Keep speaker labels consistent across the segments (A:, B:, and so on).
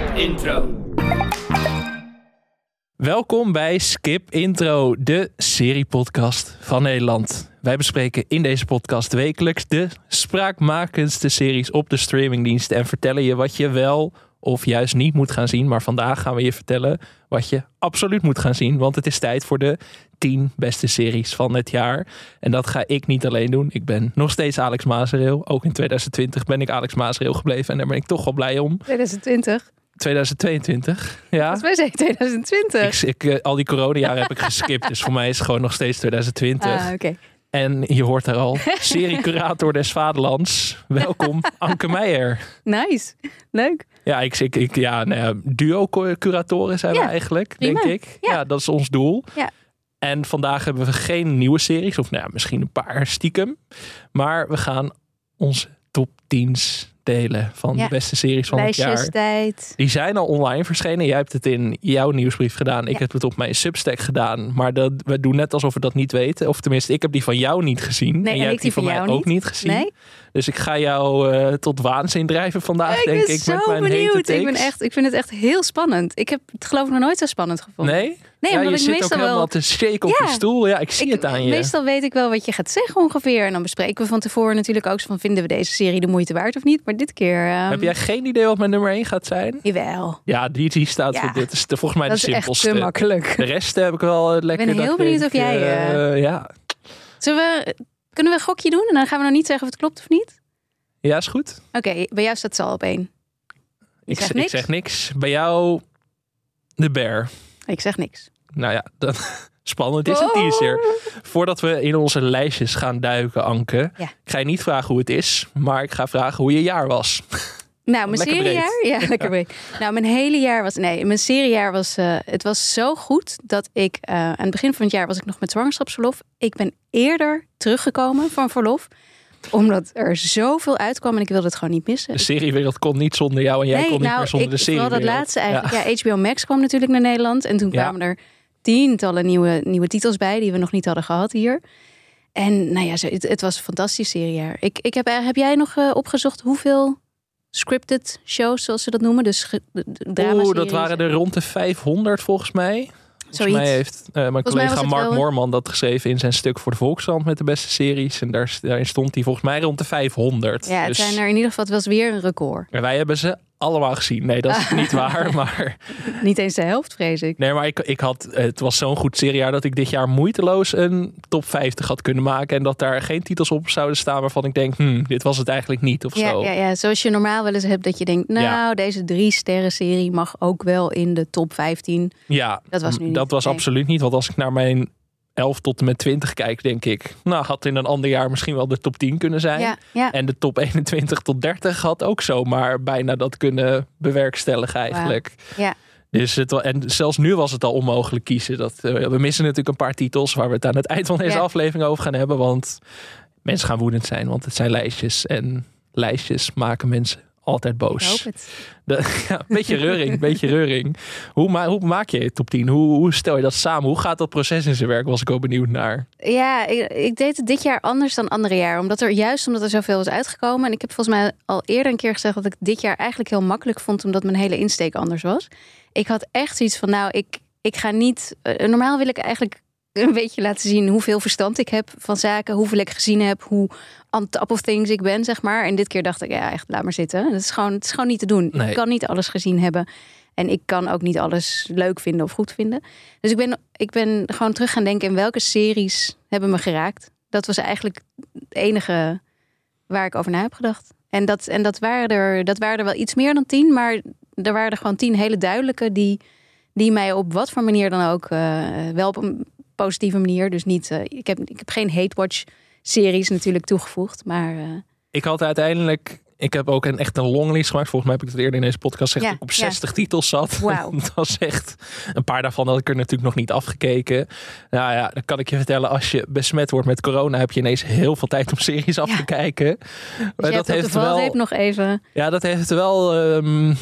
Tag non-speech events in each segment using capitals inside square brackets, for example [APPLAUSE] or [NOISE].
A: Skip Intro.
B: Welkom bij Skip Intro, de seriepodcast van Nederland. Wij bespreken in deze podcast wekelijks de spraakmakendste series op de streamingdiensten en vertellen je wat je wel of juist niet moet gaan zien. Maar vandaag gaan we je vertellen wat je absoluut moet gaan zien, want het is tijd voor de 10 beste series van het jaar. En dat ga ik niet alleen doen. Ik ben nog steeds Alex Mazereel. Ook in 2020 ben ik Alex Mazereel gebleven en daar ben ik toch wel blij om.
C: 2020.
B: 2022, ja.
C: Volgens mij zei 2020.
B: Ik, ik, eh, al die coronajaren heb ik geskipt, dus voor mij is het gewoon nog steeds 2020.
C: Ah, oké.
B: En je hoort daar al, seriecurator des Vaderlands. Welkom, Anke Meijer.
C: Nice. Leuk.
B: Ja, ik, ik, ik, ja, nou ja, duo-curatoren zijn
C: Ja,
B: we eigenlijk,
C: prima.
B: denk ik. Ja.
C: Ja.
B: dat is ons doel.
C: Ja.
B: En vandaag hebben we geen nieuwe series, of nou ja, misschien een paar stiekem. Maar we gaan onze top 10's delen van
C: Ja.
B: de beste series van het jaar.
C: Lijstjestijd.
B: Die zijn al online verschenen. Jij hebt het in jouw nieuwsbrief gedaan. Ik
C: Ja.
B: heb het op mijn Substack gedaan. Maar dat, we doen net alsof we dat niet weten. Of tenminste, ik heb die van jou niet gezien.
C: Nee,
B: en
C: en
B: jij
C: ik
B: hebt die van mij
C: jou
B: ook
C: niet.
B: niet gezien.
C: Nee?
B: Dus ik ga jou eh, tot waanzin drijven vandaag,
C: ik
B: denk
C: ben
B: ik.
C: zo
B: met mijn
C: benieuwd. Ik, ben echt, ik vind het echt heel spannend. Ik heb het geloof ik nog nooit zo spannend gevonden.
B: Nee?
C: Nee,
B: ja,
C: omdat
B: je
C: ik
B: zit ook
C: meestal
B: helemaal
C: wel...
B: te shake op
C: Ja.
B: je stoel. Ja, ik zie
C: Ik-
B: het aan je.
C: Meestal weet ik wel wat je gaat zeggen ongeveer. En dan bespreken we van tevoren natuurlijk ook zo van... vinden we deze serie de moeite waard of niet? Maar dit keer... ehm,
B: Heb jij geen idee wat mijn nummer 1 gaat zijn?
C: Jawel.
B: Ja, die, die staat
C: Ja.
B: voor dit. is de, volgens mij
C: Dat
B: de
C: is echt
B: simpelste.
C: te makkelijk.
B: De rest heb ik wel eh, lekker.
C: ben
B: dat
C: heel
B: ik
C: benieuwd
B: denk,
C: of jij,
B: eh, ja.
C: Zullen we... Kunnen we een gokje doen? En dan gaan we nog niet zeggen of het klopt of niet?
B: ja, is goed.
C: Oké, bij jou staat Sal op één.
B: Ik, zeg niks. Bij jou de bear.
C: Ik zeg niks.
B: Nou ja, dan, [LAUGHS] spannend is het teaser. Voordat we in onze lijstjes gaan duiken, Anke.
C: Ja.
B: Ik ga je niet vragen hoe het is, maar ik ga vragen hoe je jaar was. [LAUGHS]
C: Nou, mijn
B: Lekker
C: seriejaar? Ja, lekker breed. Nou, mijn hele jaar was... Nee, mijn seriejaar was... eh, het was zo goed dat ik... eh, aan het begin van het jaar was ik nog met zwangerschapsverlof. Ik ben eerder teruggekomen van verlof. Omdat er zoveel uitkwam en ik wilde het gewoon niet missen.
B: De seriewereld kon niet zonder jou en jij kon niet
C: nou,
B: meer zonder
C: ik,
B: de serie.
C: vooral dat laatste eigenlijk. Ja. HBO Max kwam natuurlijk naar Nederland. En toen
B: Ja.
C: kwamen er tientallen nieuwe, nieuwe titels bij... die we nog niet hadden gehad hier. En nou ja, het, het was een fantastisch seriejaar. Ik, ik heb, heb jij nog eh, opgezocht hoeveel scripted shows, zoals ze dat noemen? Dus dramaseries.
B: Oeh, dat waren er rond de 500 volgens mij. Volgens
C: Zoiets.
B: mij heeft eh, mijn
C: mij
B: collega Mark
C: wel-
B: Moorman dat geschreven in zijn stuk voor de Volkskrant met de beste series. En daar, daarin stond hij volgens mij rond de 500.
C: Ja, het
B: Dus-
C: zijn er in ieder geval, het was weer een record.
B: En wij hebben ze allemaal gezien. Nee, dat is [LAUGHS] niet waar. Maar,
C: Niet eens de helft, vrees ik.
B: nee, maar ik, ik had, het was zo'n goed seriejaar dat ik dit jaar moeiteloos een top 50 had kunnen maken. En dat daar geen titels op zouden staan waarvan ik denk, hmm, dit was het eigenlijk niet of
C: Ja,
B: zo.
C: ja, ja, zoals je normaal wel eens hebt dat je denkt... nou,
B: Ja.
C: deze drie sterren serie mag ook wel in de top 15.
B: Ja,
C: Dat was nu niet.
B: Dat was absoluut niet. Want als ik naar mijn 11 tot en met 20 kijk, denk ik, nou, had in een ander jaar misschien wel de top 10 kunnen zijn.
C: Ja, ja.
B: En de top 21 tot 30 had ook zomaar bijna dat kunnen bewerkstelligen eigenlijk.
C: Ja.
B: Dus het, en zelfs nu was het al onmogelijk kiezen. Dat, eh, we missen natuurlijk een paar titels waar we het aan het eind van deze
C: Ja.
B: aflevering over gaan hebben. Want mensen gaan woedend zijn, want het zijn lijstjes. En lijstjes maken mensen altijd
C: Ik
B: boos.
C: hoop het.
B: De, [LAUGHS] ja, een beetje reuring, een beetje reuring. Hoe, ma hoe maak je je top 10? Hoe, hoe stel je dat samen? Hoe gaat dat proces in zijn werk? Was ik ook benieuwd naar.
C: Ja, ik, ik deed het dit jaar anders dan andere jaar. Omdat er juist omdat er zoveel is uitgekomen. En ik heb volgens mij al eerder een keer gezegd dat ik dit jaar eigenlijk heel makkelijk vond. Omdat mijn hele insteek anders was. Ik had echt zoiets van, nou, ik, ik ga niet. eh, normaal wil ik eigenlijk een beetje laten zien hoeveel verstand ik heb van zaken. Hoeveel ik gezien heb. Hoe on top of things ik ben, zeg maar. En dit keer dacht ik, ja, echt, laat maar zitten. Dat is gewoon, het is gewoon niet te doen.
B: Nee.
C: Ik kan niet alles gezien hebben. En ik kan ook niet alles leuk vinden of goed vinden. Dus ik ben, ik ben gewoon terug gaan denken in welke series hebben me geraakt. Dat was eigenlijk het enige waar ik over na heb gedacht. En dat, en dat, waren, er, dat waren er wel iets meer dan tien, maar er waren er gewoon tien hele duidelijke die, die mij op wat voor manier dan ook eh, wel op een positieve manier. Dus niet, eh, ik, heb, ik heb geen hate watch series natuurlijk toegevoegd, maar eh,
B: Ik had uiteindelijk... Ik heb ook een echt een longlist gemaakt. Volgens mij heb ik het eerder in deze podcast gezegd.
C: Ja,
B: ik op
C: ja.
B: 60 titels zat.
C: Wauw. [LAUGHS]
B: dat was echt... Een paar daarvan had ik er natuurlijk nog niet afgekeken. Nou ja, dan kan ik je vertellen. Als je besmet wordt met corona... heb je ineens heel veel tijd om series af
C: Ja.
B: te kijken.
C: dus
B: Maar dat heeft wel...
C: nog even.
B: Ja, dat heeft wel ehm,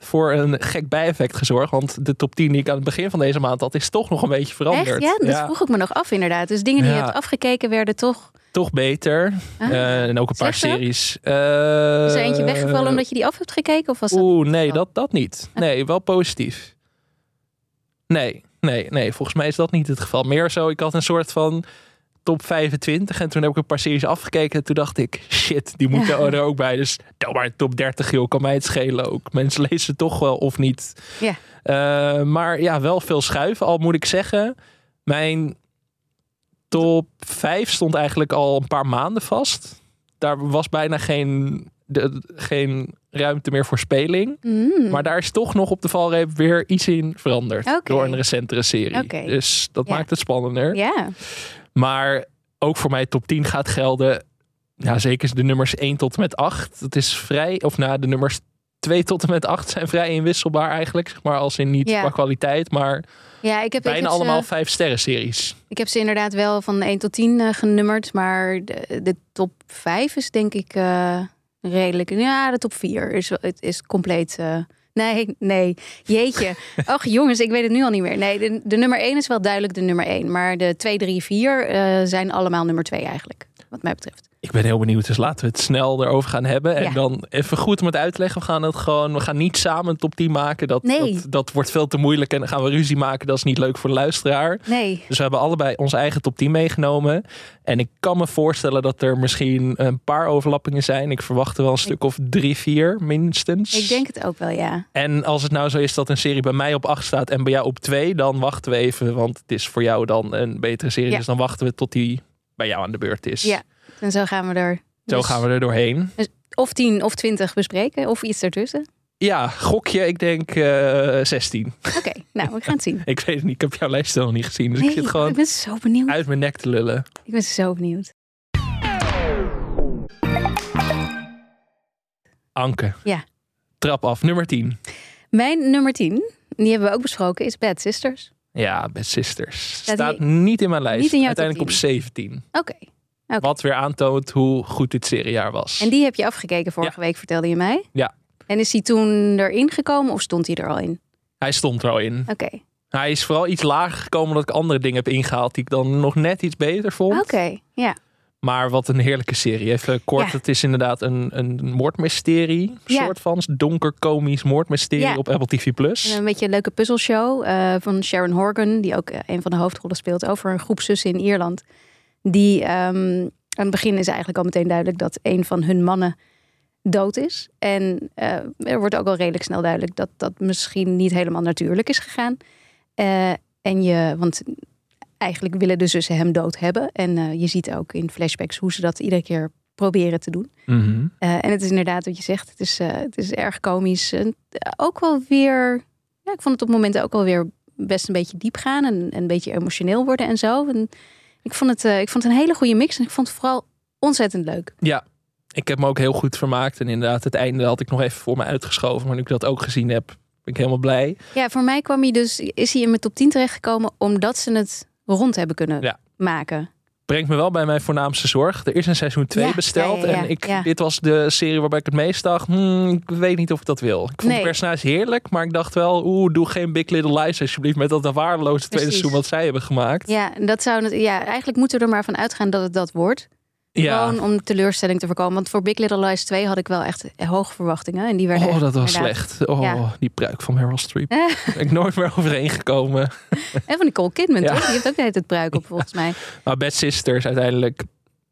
B: voor een gek bijeffect gezorgd. Want de top 10 die ik aan het begin van deze maand had, is toch nog een beetje veranderd.
C: Echt? Ja, dat vroeg ik me nog af inderdaad. Dus dingen die je hebt afgekeken werden toch.
B: toch beter.
C: Ah.
B: Eh, en ook een paar series. Eh,
C: Is er eentje weggevallen omdat je die af hebt gekeken? Of was dat
B: Oeh, nee, dat, dat niet. Nee, wel positief. Nee, nee, nee. Volgens mij is dat niet het geval. Meer zo, ik had een soort van top 25. En toen heb ik een paar series afgekeken. En toen dacht ik, shit, die moeten [LAUGHS] er ook bij. Dus doe maar top 30, joh. Kan mij het schelen ook. Mensen [LAUGHS] lezen toch wel of niet.
C: Ja.
B: Eh, maar ja, wel veel schuiven. Al moet ik zeggen, mijn top 5 stond eigenlijk al een paar maanden vast. Daar was bijna geen, de, geen ruimte meer voor speling.
C: Mm.
B: Maar daar is toch nog op de valreep weer iets in veranderd. Door een recentere serie. Dus dat
C: Ja.
B: maakt het spannender.
C: Ja,
B: Maar ook voor mij top 10 gaat gelden. Ja, zeker de nummers 1 tot en met 8. Dat is vrij. Of nou, de nummers 2 tot en met 8 zijn vrij inwisselbaar eigenlijk. Zeg maar als in niet
C: Ja.
B: qua kwaliteit. Maar
C: ja ik, heb, ik,
B: bijna
C: heb ze,
B: allemaal 5 sterren series.
C: ik heb ze inderdaad wel van 1 tot 10 eh, genummerd. Maar de, de top 5 is denk ik eh, redelijk. Ja, de top 4 is, is compleet. eh, nee, nee. Jeetje. [LAUGHS] Och jongens, ik weet het nu al niet meer. Nee, de, de nummer 1 is wel duidelijk de nummer 1. Maar de 2, 3, 4 eh, zijn allemaal nummer 2 eigenlijk. Wat mij betreft.
B: Ik ben heel benieuwd, dus laten we het snel erover gaan hebben. En
C: Ja.
B: dan even goed om het uit te leggen. We gaan het gewoon, we gaan niet samen een top 10 maken. Dat,
C: Nee.
B: dat, dat wordt veel te moeilijk en dan gaan we ruzie maken. Dat is niet leuk voor de luisteraar.
C: Nee.
B: Dus we hebben allebei onze eigen top 10 meegenomen. En ik kan me voorstellen dat er misschien een paar overlappingen zijn. Ik verwacht er wel een stuk of drie, vier minstens.
C: Ik denk het ook wel, ja.
B: En als het nou zo is dat een serie bij mij op 8 staat en bij jou op 2, dan wachten we even. Want het is voor jou dan een betere serie.
C: Ja.
B: Dus dan wachten we tot die bij jou aan de beurt is.
C: Ja. En zo gaan we er.
B: Zo
C: dus
B: gaan we er doorheen.
C: Of 10 of 20 bespreken. Of iets ertussen.
B: Ja, gokje, ik denk eh 16.
C: Oké, nou, we gaan het zien. [LAUGHS]
B: Ik weet het niet, ik heb jouw lijst nog niet gezien. Dus ik zit
C: ik
B: gewoon
C: ben zo benieuwd.
B: uit mijn nek te lullen.
C: Ik ben zo benieuwd.
B: Anke.
C: Ja.
B: Trap af, nummer 10.
C: Mijn nummer 10, die hebben we ook besproken, is Bad Sisters.
B: Ja, Bad Sisters.
C: Staat
B: niet in mijn lijst.
C: Niet in jouw
B: Uiteindelijk op 17.
C: Oké.
B: Wat weer aantoont hoe goed dit seriejaar was.
C: En die heb je afgekeken vorige week, vertelde je mij.
B: Ja.
C: En is die toen erin gekomen of stond hij er al in?
B: Hij stond er al in.
C: Oké.
B: Hij is vooral iets lager gekomen omdat ik andere dingen heb ingehaald die ik dan nog net iets beter vond.
C: Oké, ja.
B: Maar wat een heerlijke serie. Even kort,
C: Ja.
B: het is inderdaad een, een moordmysterie.
C: Ja.
B: soort van donker komisch moordmysterie
C: Ja.
B: op Apple TV+. Plus.
C: En een beetje een leuke puzzelshow eh, van Sharon Horgan, die ook eh, een van de hoofdrollen speelt over een groep zussen in Ierland. Die ehm, aan het begin is eigenlijk al meteen duidelijk dat een van hun mannen dood is. En eh, er wordt ook al redelijk snel duidelijk dat dat misschien niet helemaal natuurlijk is gegaan. En je, want eigenlijk willen de zussen hem dood hebben. En eh, je ziet ook in flashbacks hoe ze dat iedere keer proberen te doen.
B: Mhm.
C: Eh, en het is inderdaad wat je zegt. Het is, eh, het is erg komisch. En ook wel weer... Ja, ik vond het op momenten ook wel weer best een beetje diep gaan. En, en een beetje emotioneel worden en zo. En ik, vond het, ik vond het een hele goede mix. En ik vond het vooral ontzettend leuk.
B: Ja, ik heb me ook heel goed vermaakt. En inderdaad, het einde had ik nog even voor me uitgeschoven. Maar nu ik dat ook gezien heb, ben ik helemaal blij.
C: Ja, voor mij kwam hij dus... Is hij in mijn top 10 terechtgekomen... omdat ze het rond hebben kunnen
B: Ja.
C: maken.
B: Brengt me wel bij mijn voornaamste zorg. Er is een seizoen 2
C: Ja,
B: besteld.
C: ja, ja, ja,
B: en ik, dit was de serie waarbij ik het meest dacht... hmm, ik weet niet of ik dat wil. Ik vond
C: Nee.
B: de personage heerlijk. Maar ik dacht wel, oeh, doe geen Big Little Lies alsjeblieft... met dat waardeloze tweede seizoen wat zij hebben gemaakt.
C: Ja, dat zou... het- Ja, eigenlijk moeten we er maar van uitgaan dat het dat wordt.
B: Ja.
C: Gewoon om teleurstelling te voorkomen. Want voor Big Little Lies 2 had ik wel echt hoge verwachtingen. En die werden
B: Oh, dat was
C: inderdaad-
B: slecht. Oh,
C: Ja.
B: die pruik van Meryl Streep. ben ik nooit meer overheen gekomen. [LAUGHS]
C: En van Nicole Kidman,
B: Ja.
C: toch? Die heeft ook de hele tijd pruik op, volgens mij. [LAUGHS]
B: Maar Bad Sisters uiteindelijk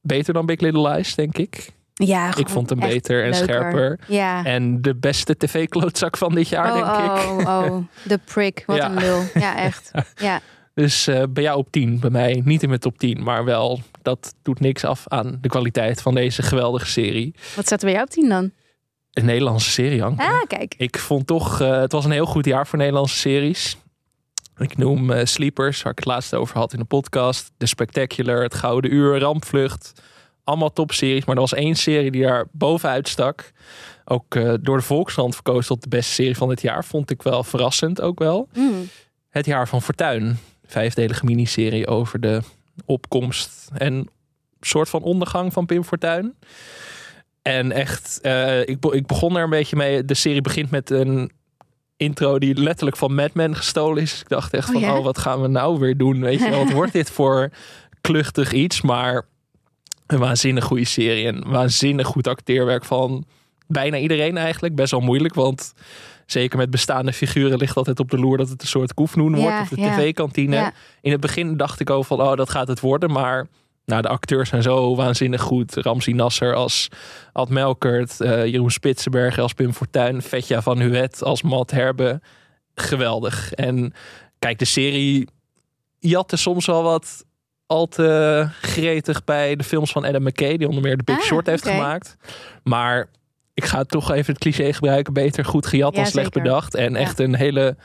B: beter dan Big Little Lies, denk ik.
C: Ja,
B: Ik vond hem beter en
C: leuker.
B: scherper.
C: Ja.
B: En de beste tv-klootzak van dit jaar,
C: oh,
B: denk ik.
C: oh, oh, [LAUGHS] de prick. Wat
B: Ja.
C: een lul. Ja, echt. Ja.
B: Dus eh, bij jou op 10, bij mij niet in mijn top 10. Maar wel, dat doet niks af aan de kwaliteit van deze geweldige serie.
C: Wat er bij jou op 10 dan?
B: Een Nederlandse serie.
C: Ah, kijk.
B: Ik vond toch, eh, het was een heel goed jaar voor Nederlandse series. Ik noem eh, Sleepers, waar ik het laatst over had in de podcast. The Spectacular, Het Gouden Uur, Rampvlucht. Allemaal topseries, maar er was één serie die daar bovenuit stak. Ook door de Volkskrant verkozen tot de beste serie van dit jaar. Vond ik wel verrassend ook wel.
C: Mm.
B: Het Jaar van Fortuin. Vijfdelige miniserie over de opkomst en soort van ondergang van Pim Fortuyn. En echt, eh, ik, be- ik begon er een beetje mee. De serie begint met een intro die letterlijk van Mad Men gestolen is. Ik dacht echt
C: Oh,
B: van,
C: ja?
B: oh, wat gaan we nou weer doen? Weet je wat wordt dit voor [LAUGHS] kluchtig iets? Maar een waanzinnig goede serie. En waanzinnig goed acteerwerk van bijna iedereen eigenlijk. Best wel moeilijk, want zeker met bestaande figuren ligt altijd op de loer dat het een soort koefnoen wordt.
C: Ja,
B: of de
C: ja.
B: tv-kantine. In het begin dacht ik ook van, oh, dat gaat het worden. Maar nou, de acteurs zijn zo waanzinnig goed. Ramzi Nasser als Ad Melkert. eh, Jeroen Spitsenberger als Pim Fortuyn. Vetja van Huet als Matt Herbe. Geweldig. En kijk, de serie jatte soms wel wat al te gretig bij de films van Adam McKay. Die onder meer The Big
C: Ah,
B: Short heeft gemaakt. Maar ik ga toch even het cliché gebruiken. Beter goed gejat
C: Ja,
B: dan slecht
C: zeker.
B: bedacht. En echt een hele...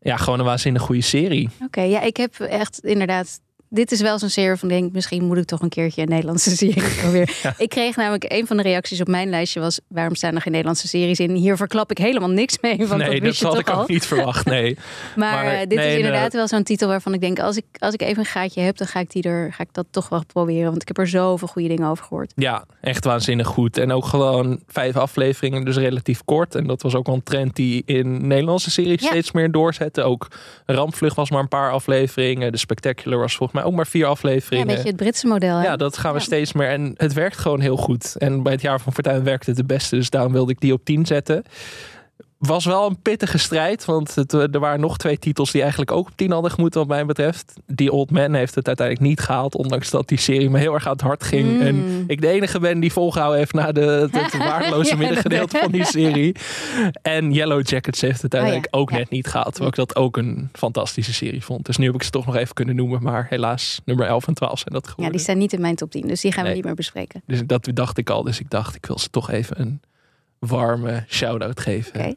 B: Ja, gewoon een waanzinnig goede serie.
C: Oké, ja, ik heb echt inderdaad. Dit is wel zo'n serie van denk, misschien moet ik toch een keertje een Nederlandse [LAUGHS] serie proberen. Ik kreeg namelijk een van de reacties op mijn lijstje was: waarom staan er geen Nederlandse series in? Hier verklap ik helemaal niks mee, want
B: nee,
C: dat
B: had ik
C: al.
B: ook niet verwacht. Nee. [LAUGHS]
C: Maar,
B: Maar
C: eh, dit
B: nee,
C: is inderdaad wel zo'n titel waarvan ik denk: als ik, als ik even een gaatje heb, dan ga ik, die er, ga ik dat toch wel proberen. Want ik heb er zoveel goede dingen over gehoord.
B: Ja, echt waanzinnig goed. En ook gewoon vijf afleveringen, dus relatief kort. En dat was ook wel een trend die in Nederlandse series
C: Ja.
B: steeds meer doorzette. Ook Rampvlucht was maar een paar afleveringen. De Spectacular was volgens mij ook maar vier
C: Ja,
B: afleveringen.
C: een beetje het Britse model. Hè?
B: Ja, dat gaan we
C: Ja.
B: steeds meer. En het werkt gewoon heel goed. En bij het jaar van Fortuin werkte het het beste. Dus daarom wilde ik die op 10 zetten. Was wel een pittige strijd. Want het, eh, er waren nog twee titels die eigenlijk ook op 10 hadden gemoeten, wat mij betreft. Die Old Man heeft het uiteindelijk niet gehaald. Ondanks dat die serie me heel erg aan het hart ging.
C: Mm.
B: En ik de enige ben die volgehouden heeft na de, het, [LAUGHS] waardeloze
C: Ja,
B: middengedeelte van die serie. En Yellow Jackets heeft het uiteindelijk ook
C: Oh ja.
B: net niet gehaald. Terwijl ik dat ook een fantastische serie vond. Dus nu heb ik ze toch nog even kunnen noemen. Maar helaas, nummer 11 en 12 zijn dat geworden.
C: Ja, die staan niet in mijn top 10, dus die gaan we niet meer bespreken.
B: Dus dat dacht ik al. Dus ik dacht, ik wil ze toch even een warme shout-out geven.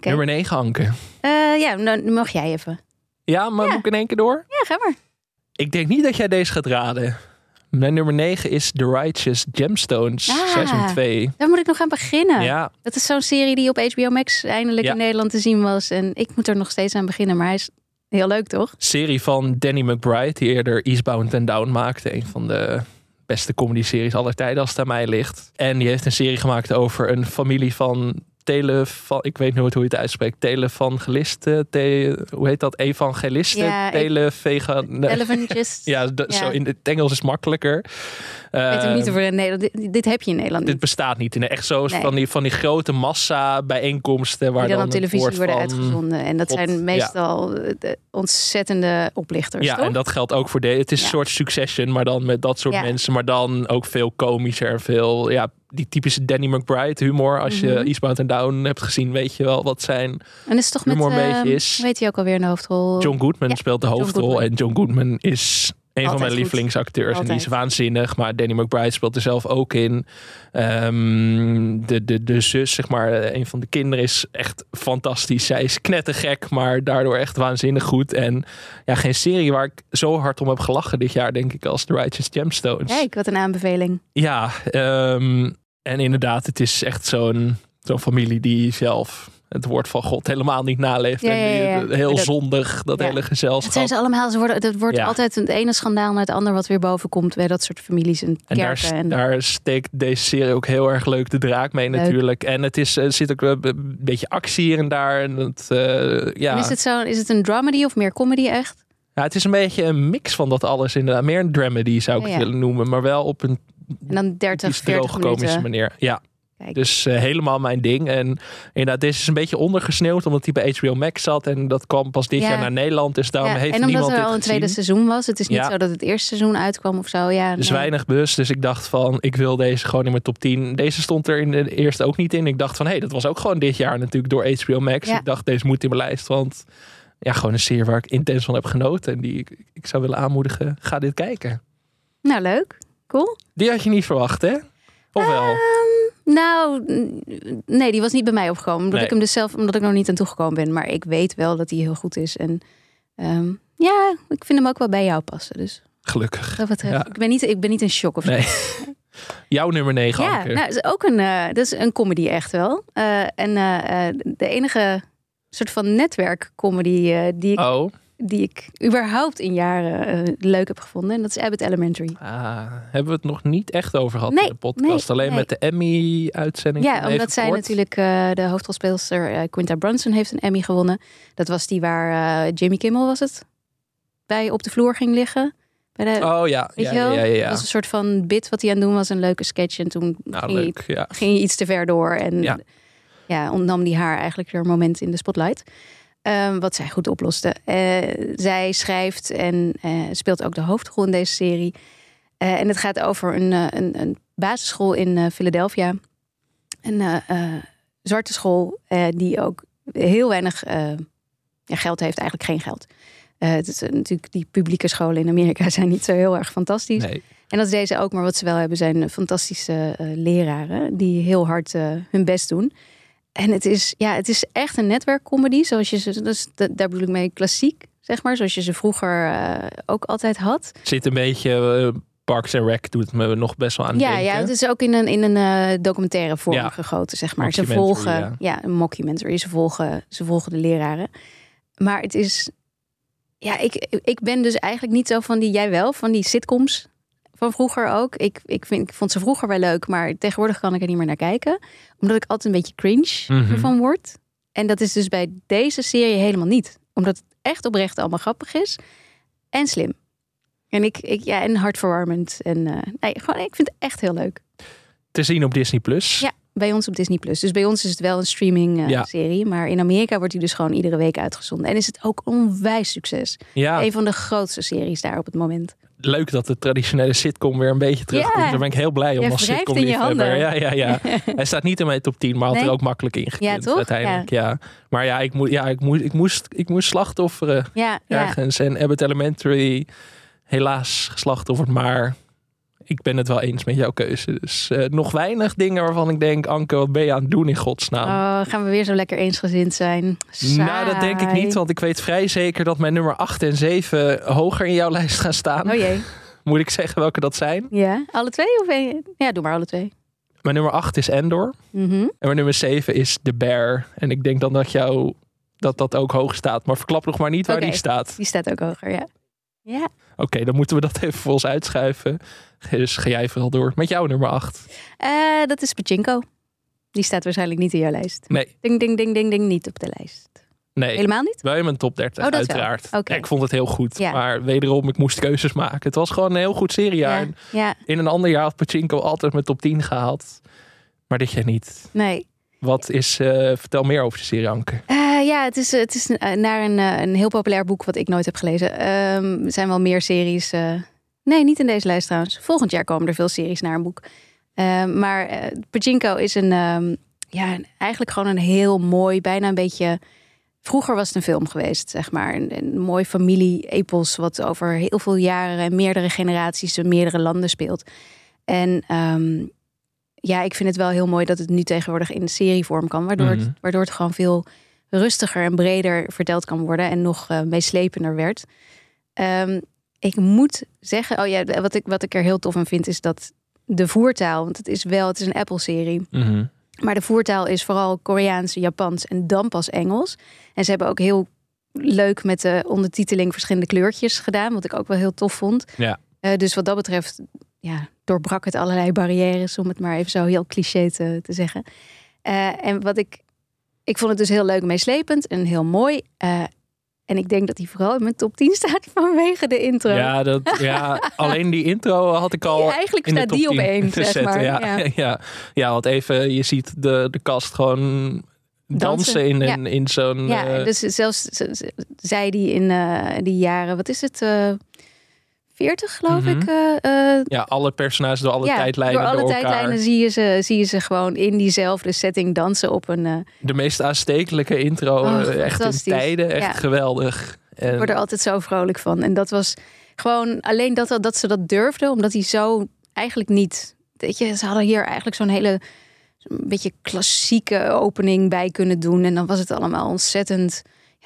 B: Nummer 9, Anke.
C: Eh, ja, nou mag jij even.
B: Ja, maar
C: Ja.
B: moet ik in één keer door?
C: Ja, ga maar.
B: Ik denk niet dat jij deze gaat raden. Mijn nummer 9 is The Righteous Gemstones,
C: Ah.
B: seizoen 2.
C: Daar moet ik nog aan beginnen.
B: Ja,
C: Dat is zo'n serie die op HBO Max eindelijk
B: Ja.
C: in Nederland te zien was. En ik moet er nog steeds aan beginnen. Maar hij is heel leuk, toch?
B: serie van Danny McBride, die eerder Eastbound and Down maakte. Een van de beste comedy-series aller tijden als het aan mij ligt. En die heeft een serie gemaakt over een familie van televan... Ik weet nooit hoe je het uitspreekt. Televangelisten, te, hoe heet dat? Evangelisten,
C: Ja,
B: televegan... [LAUGHS] Ja,
C: Ja.
B: Zo in het Engels is makkelijker.
C: Ik weet ook niet
B: Ehm,
C: of in Nederland... Dit, dit heb je in Nederland
B: dit bestaat niet. In echt zo
C: Nee.
B: van, die, van die grote massa bijeenkomsten waar
C: Die dan
B: dan
C: op televisie worden uitgezonden. En dat zijn meestal de ontzettende oplichters,
B: Ja,
C: toch?
B: en dat geldt ook voor deze. Het is
C: Ja.
B: een soort succession, maar dan met dat soort
C: Ja.
B: mensen. Maar dan ook veel komischer en veel, ja, die typische Danny McBride humor. Als je
C: Mhm.
B: Eastbound and Down hebt gezien, weet je wel wat zijn.
C: En is toch met...
B: humor een
C: eh,
B: beetje is-
C: Weet hij ook alweer de hoofdrol?
B: John Goodman speelt de
C: John
B: hoofdrol.
C: Goodman.
B: En John Goodman is een van mijn lievelingsacteurs. En die is waanzinnig. Maar Danny McBride speelt er zelf ook in. Ehm, de, de, de zus, zeg maar, eh, een van de kinderen is echt fantastisch. Zij is knettergek, maar daardoor echt waanzinnig goed. En ja, geen serie waar ik zo hard om heb gelachen dit jaar, denk ik, als The Righteous Gemstones.
C: Kijk, wat een aanbeveling.
B: Ja, ehm, en inderdaad, het is echt zo'n zo'n familie die zelf het woord van God helemaal niet naleeft.
C: Ja,
B: en die-. Heel
C: Dat-
B: zondig, dat
C: Ja.
B: hele
C: Het
B: gezelschap.
C: zijn ze allemaal. Ze worden, het wordt
B: Ja.
C: altijd het ene schandaal naar het ander wat weer boven komt bij dat soort families en
B: En daar,
C: kerken. En,
B: daar steekt deze serie ook heel erg leuk de draak mee
C: Leuk.
B: natuurlijk. En het is, er zit ook een een beetje actie hier en daar. En het, eh, ja.
C: En is, het zo, is het een dramedy of meer comedy echt?
B: ja, het is een beetje een mix van dat alles inderdaad. Meer een dramedy zou ik
C: Ja,
B: het
C: ja.
B: willen noemen. Maar wel op een
C: En dan 30,
B: iets
C: 40
B: droog komische
C: minuten.
B: manier. Ja.
C: Kijk.
B: Dus eh, helemaal mijn ding. En inderdaad, deze is een beetje ondergesneeuwd omdat hij bij HBO Max zat. En dat kwam pas dit
C: Ja.
B: jaar naar Nederland. Dus daarom
C: Ja,
B: heeft
C: en omdat
B: niemand
C: er al een tweede seizoen was. Het is niet
B: Ja.
C: zo dat het eerste seizoen uitkwam of zo. Ja,
B: Dus
C: nee.
B: weinig bus. Dus ik dacht van, ik wil deze gewoon in mijn top 10. Deze stond er in de eerste ook niet in. Ik dacht van, hé, hey, dat was ook gewoon dit jaar natuurlijk door HBO Max. Ik dacht, deze moet in mijn lijst. Want ja, gewoon een serie waar ik intens van heb genoten. En die ik, ik zou willen aanmoedigen, ga dit kijken.
C: Nou, leuk. Cool.
B: Die had je niet verwacht, hè? Of wel?
C: Ehm, nou, nee, die was niet bij mij opgekomen. Omdat
B: Nee.
C: ik hem dus zelf, omdat ik nog niet aan toegekomen ben. Maar ik weet wel dat hij heel goed is. En ehm, ja, ik vind hem ook wel bij jou passen. Dus
B: Gelukkig.
C: dat betreft,
B: Ja.
C: ik, ben niet, ik ben niet in shock of zo.
B: Nee. [LAUGHS] Jouw nummer 9,
C: Ja, nou, is ook een, eh, dat is een comedy echt wel. Eh, en eh, de enige soort van netwerkcomedy die, ik,
B: Oh,
C: die ik überhaupt in jaren eh, leuk heb gevonden. En dat is Abbott Elementary.
B: ah, hebben we het nog niet echt over gehad
C: Nee,
B: in de podcast.
C: nee,
B: Alleen
C: nee.
B: met de Emmy-uitzending.
C: Ja,
B: Even
C: omdat zij
B: kort.
C: natuurlijk, eh, de hoofdrolspeelster eh, Quinta Brunson heeft een Emmy gewonnen. Dat was die waar Jimmy Kimmel was het, bij op de vloer ging liggen. Bij de,
B: Oh ja, ja, ja, ja, ja.
C: Dat was een soort van bit wat hij aan het doen was. Een leuke sketch. En toen
B: Nou,
C: ging, hij,
B: leuk. Ja.
C: ging hij iets te ver door. En
B: Ja.
C: ja. ontnam die haar eigenlijk weer een moment in de spotlight. Ehm, wat zij goed oploste. Eh, zij schrijft en eh, speelt ook de hoofdrol in deze serie. Eh, en het gaat over een, een, een basisschool in Philadelphia. Een zwarte school die ook heel weinig ja, geld heeft. Eigenlijk geen geld. Het is, natuurlijk, die publieke scholen in Amerika [LAUGHS] zijn niet zo heel erg fantastisch.
B: Nee.
C: En dat is deze ook, maar wat ze wel hebben zijn fantastische leraren die heel hard hun best doen. En het is, ja, het is echt een netwerkcomedy, zoals je ze, dus da- daar bedoel ik mee klassiek, zeg maar, zoals je ze vroeger eh, ook altijd had.
B: Zit een beetje... eh, Parks and Rec doet me nog best wel aan
C: Ja,
B: denken.
C: ja, het is ook in een, in een eh, documentaire vorm
B: Ja.
C: gegoten, zeg maar. Ze volgen,
B: ja.
C: ja. een mockumentary. Ze volgen, ze volgen de leraren. Maar het is, ja, ik, ik ben dus eigenlijk niet zo van die, jij wel, van die sitcoms van vroeger ook. Ik, ik, vind, ik vond ze vroeger wel leuk, maar tegenwoordig kan ik er niet meer naar kijken. Omdat ik altijd een beetje cringe
B: Mhm.
C: ervan word. En dat is dus bij deze serie helemaal niet. Omdat het echt oprecht allemaal grappig is. En slim. En, ik, ik, ja, en hartverwarmend. En eh, nee, gewoon, ik vind het echt heel leuk.
B: Te zien op Disney+. Plus.
C: Ja, bij ons op Disney Plus. Dus bij ons is het wel een streaming eh,
B: Ja.
C: serie. Maar in Amerika wordt hij dus gewoon iedere week uitgezonden. En is het ook onwijs succes.
B: Ja,
C: Een van de grootste series daar op het moment.
B: leuk dat de traditionele sitcom weer een beetje terugkomt.
C: Ja.
B: Daar ben ik heel blij om
C: Jij
B: als sitcom liefhebber.
C: handen.
B: Ja, ja, ja. [LAUGHS] Hij staat niet in mijn top 10, maar had er
C: Nee?
B: ook makkelijk in gekund
C: toch?
B: uiteindelijk. Ja. Maar ja, ik, moet, ja ik, moest, ik, moest, ik moest slachtofferen
C: Ja, ja.
B: ergens. En Abbott Elementary helaas geslachtofferd, maar ik ben het wel eens met jouw keuze. Dus eh, nog weinig dingen waarvan ik denk, Anke, wat ben je aan het doen in godsnaam?
C: Oh, gaan we weer zo lekker eensgezind zijn?
B: nou, dat denk ik niet, want ik weet vrij zeker dat mijn nummer 8 en 7 hoger in jouw lijst gaan staan.
C: Oh jee. [LAUGHS]
B: Moet ik zeggen welke dat zijn?
C: Ja, alle twee? Of één? Ja, doe maar alle twee.
B: Mijn nummer 8 is Endor.
C: Mhm.
B: En mijn nummer 7 is The Bear. En ik denk dan dat jou dat dat ook hoog staat. Maar verklap nog maar niet waar die staat.
C: Die staat ook hoger, ja. Ja.
B: Oké, dan moeten we dat even voor ons uitschuiven. Dus ga jij vooral door met jouw nummer 8.
C: Eh, dat is Pachinko. Die staat waarschijnlijk niet in jouw lijst.
B: Nee,
C: Ding, ding, ding, ding, ding, niet op de lijst.
B: nee.
C: Helemaal niet?
B: Wel in mijn top 30,
C: Oh, dat wel.
B: uiteraard.
C: Oké.
B: Ja, ik vond het heel goed.
C: Ja.
B: Maar wederom, ik moest keuzes maken. Het was gewoon een heel goed seriejaar.
C: Ja,
B: In een ander jaar had Pachinko altijd mijn top 10 gehaald. Maar dit jaar niet.
C: nee.
B: Wat is, eh, vertel meer over de serie, Anke.
C: Eh, ja, het is, het is eh, naar een, eh, een heel populair boek wat ik nooit heb gelezen. Ehm, er zijn wel meer series. eh, nee, niet in deze lijst trouwens. Volgend jaar komen er veel series naar een boek. Ehm, maar eh Pachinko is een, ehm, ja, eigenlijk gewoon een heel mooi, bijna een beetje... Vroeger was het een film geweest, zeg maar. Een, een mooi familie-epos wat over heel veel jaren en meerdere generaties en meerdere landen speelt. En ja, ik vind het wel heel mooi dat het nu tegenwoordig in serievorm kan. Waardoor,
B: Mhm.
C: het, waardoor het gewoon veel rustiger en breder verteld kan worden. En nog eh, meeslepender werd. Ehm, ik moet zeggen, oh ja, wat ik, wat ik er heel tof aan vind is dat de voertaal, want het is wel, het is een Apple-serie.
B: Mhm.
C: Maar de voertaal is vooral Koreaans, Japans en dan pas Engels. En ze hebben ook heel leuk met de ondertiteling verschillende kleurtjes gedaan, wat ik ook wel heel tof vond.
B: Ja.
C: Eh, dus wat dat betreft, ja, doorbrak het allerlei barrières, om het maar even zo heel cliché te, te zeggen. Eh, en wat ik, ik vond het dus heel leuk en meeslepend en heel mooi. Eh, en ik denk dat hij vooral in mijn top 10 staat [LAUGHS] vanwege de intro.
B: Ja, dat, ja, [LAUGHS] alleen die intro had ik al
C: Ja, eigenlijk
B: in de
C: staat
B: top
C: die op
B: 10
C: één, [LAUGHS]
B: te
C: zeg
B: zetten.
C: maar.
B: Ja,
C: Ja.
B: ja. Ja. want even, je ziet de, de kast gewoon dansen, in,
C: ja.
B: een, in zo'n...
C: Ja,
B: eh,
C: dus zelfs z- z- zij die in eh, die jaren, wat is het, 40 geloof
B: Mhm.
C: ik. eh, eh,
B: ja, alle personages door alle
C: ja,
B: tijdlijnen
C: door alle
B: door
C: tijdlijnen zie je, ze, zie je ze gewoon in diezelfde setting dansen op een. eh
B: De meest aanstekelijke intro,
C: Oh,
B: echt in tijden, echt
C: Ja.
B: geweldig. En,
C: ik word er altijd zo vrolijk van. En dat was gewoon alleen dat, dat ze dat durfden, omdat hij zo eigenlijk niet. Weet je, ze hadden hier eigenlijk zo'n hele een beetje klassieke opening bij kunnen doen. En dan was het allemaal ontzettend.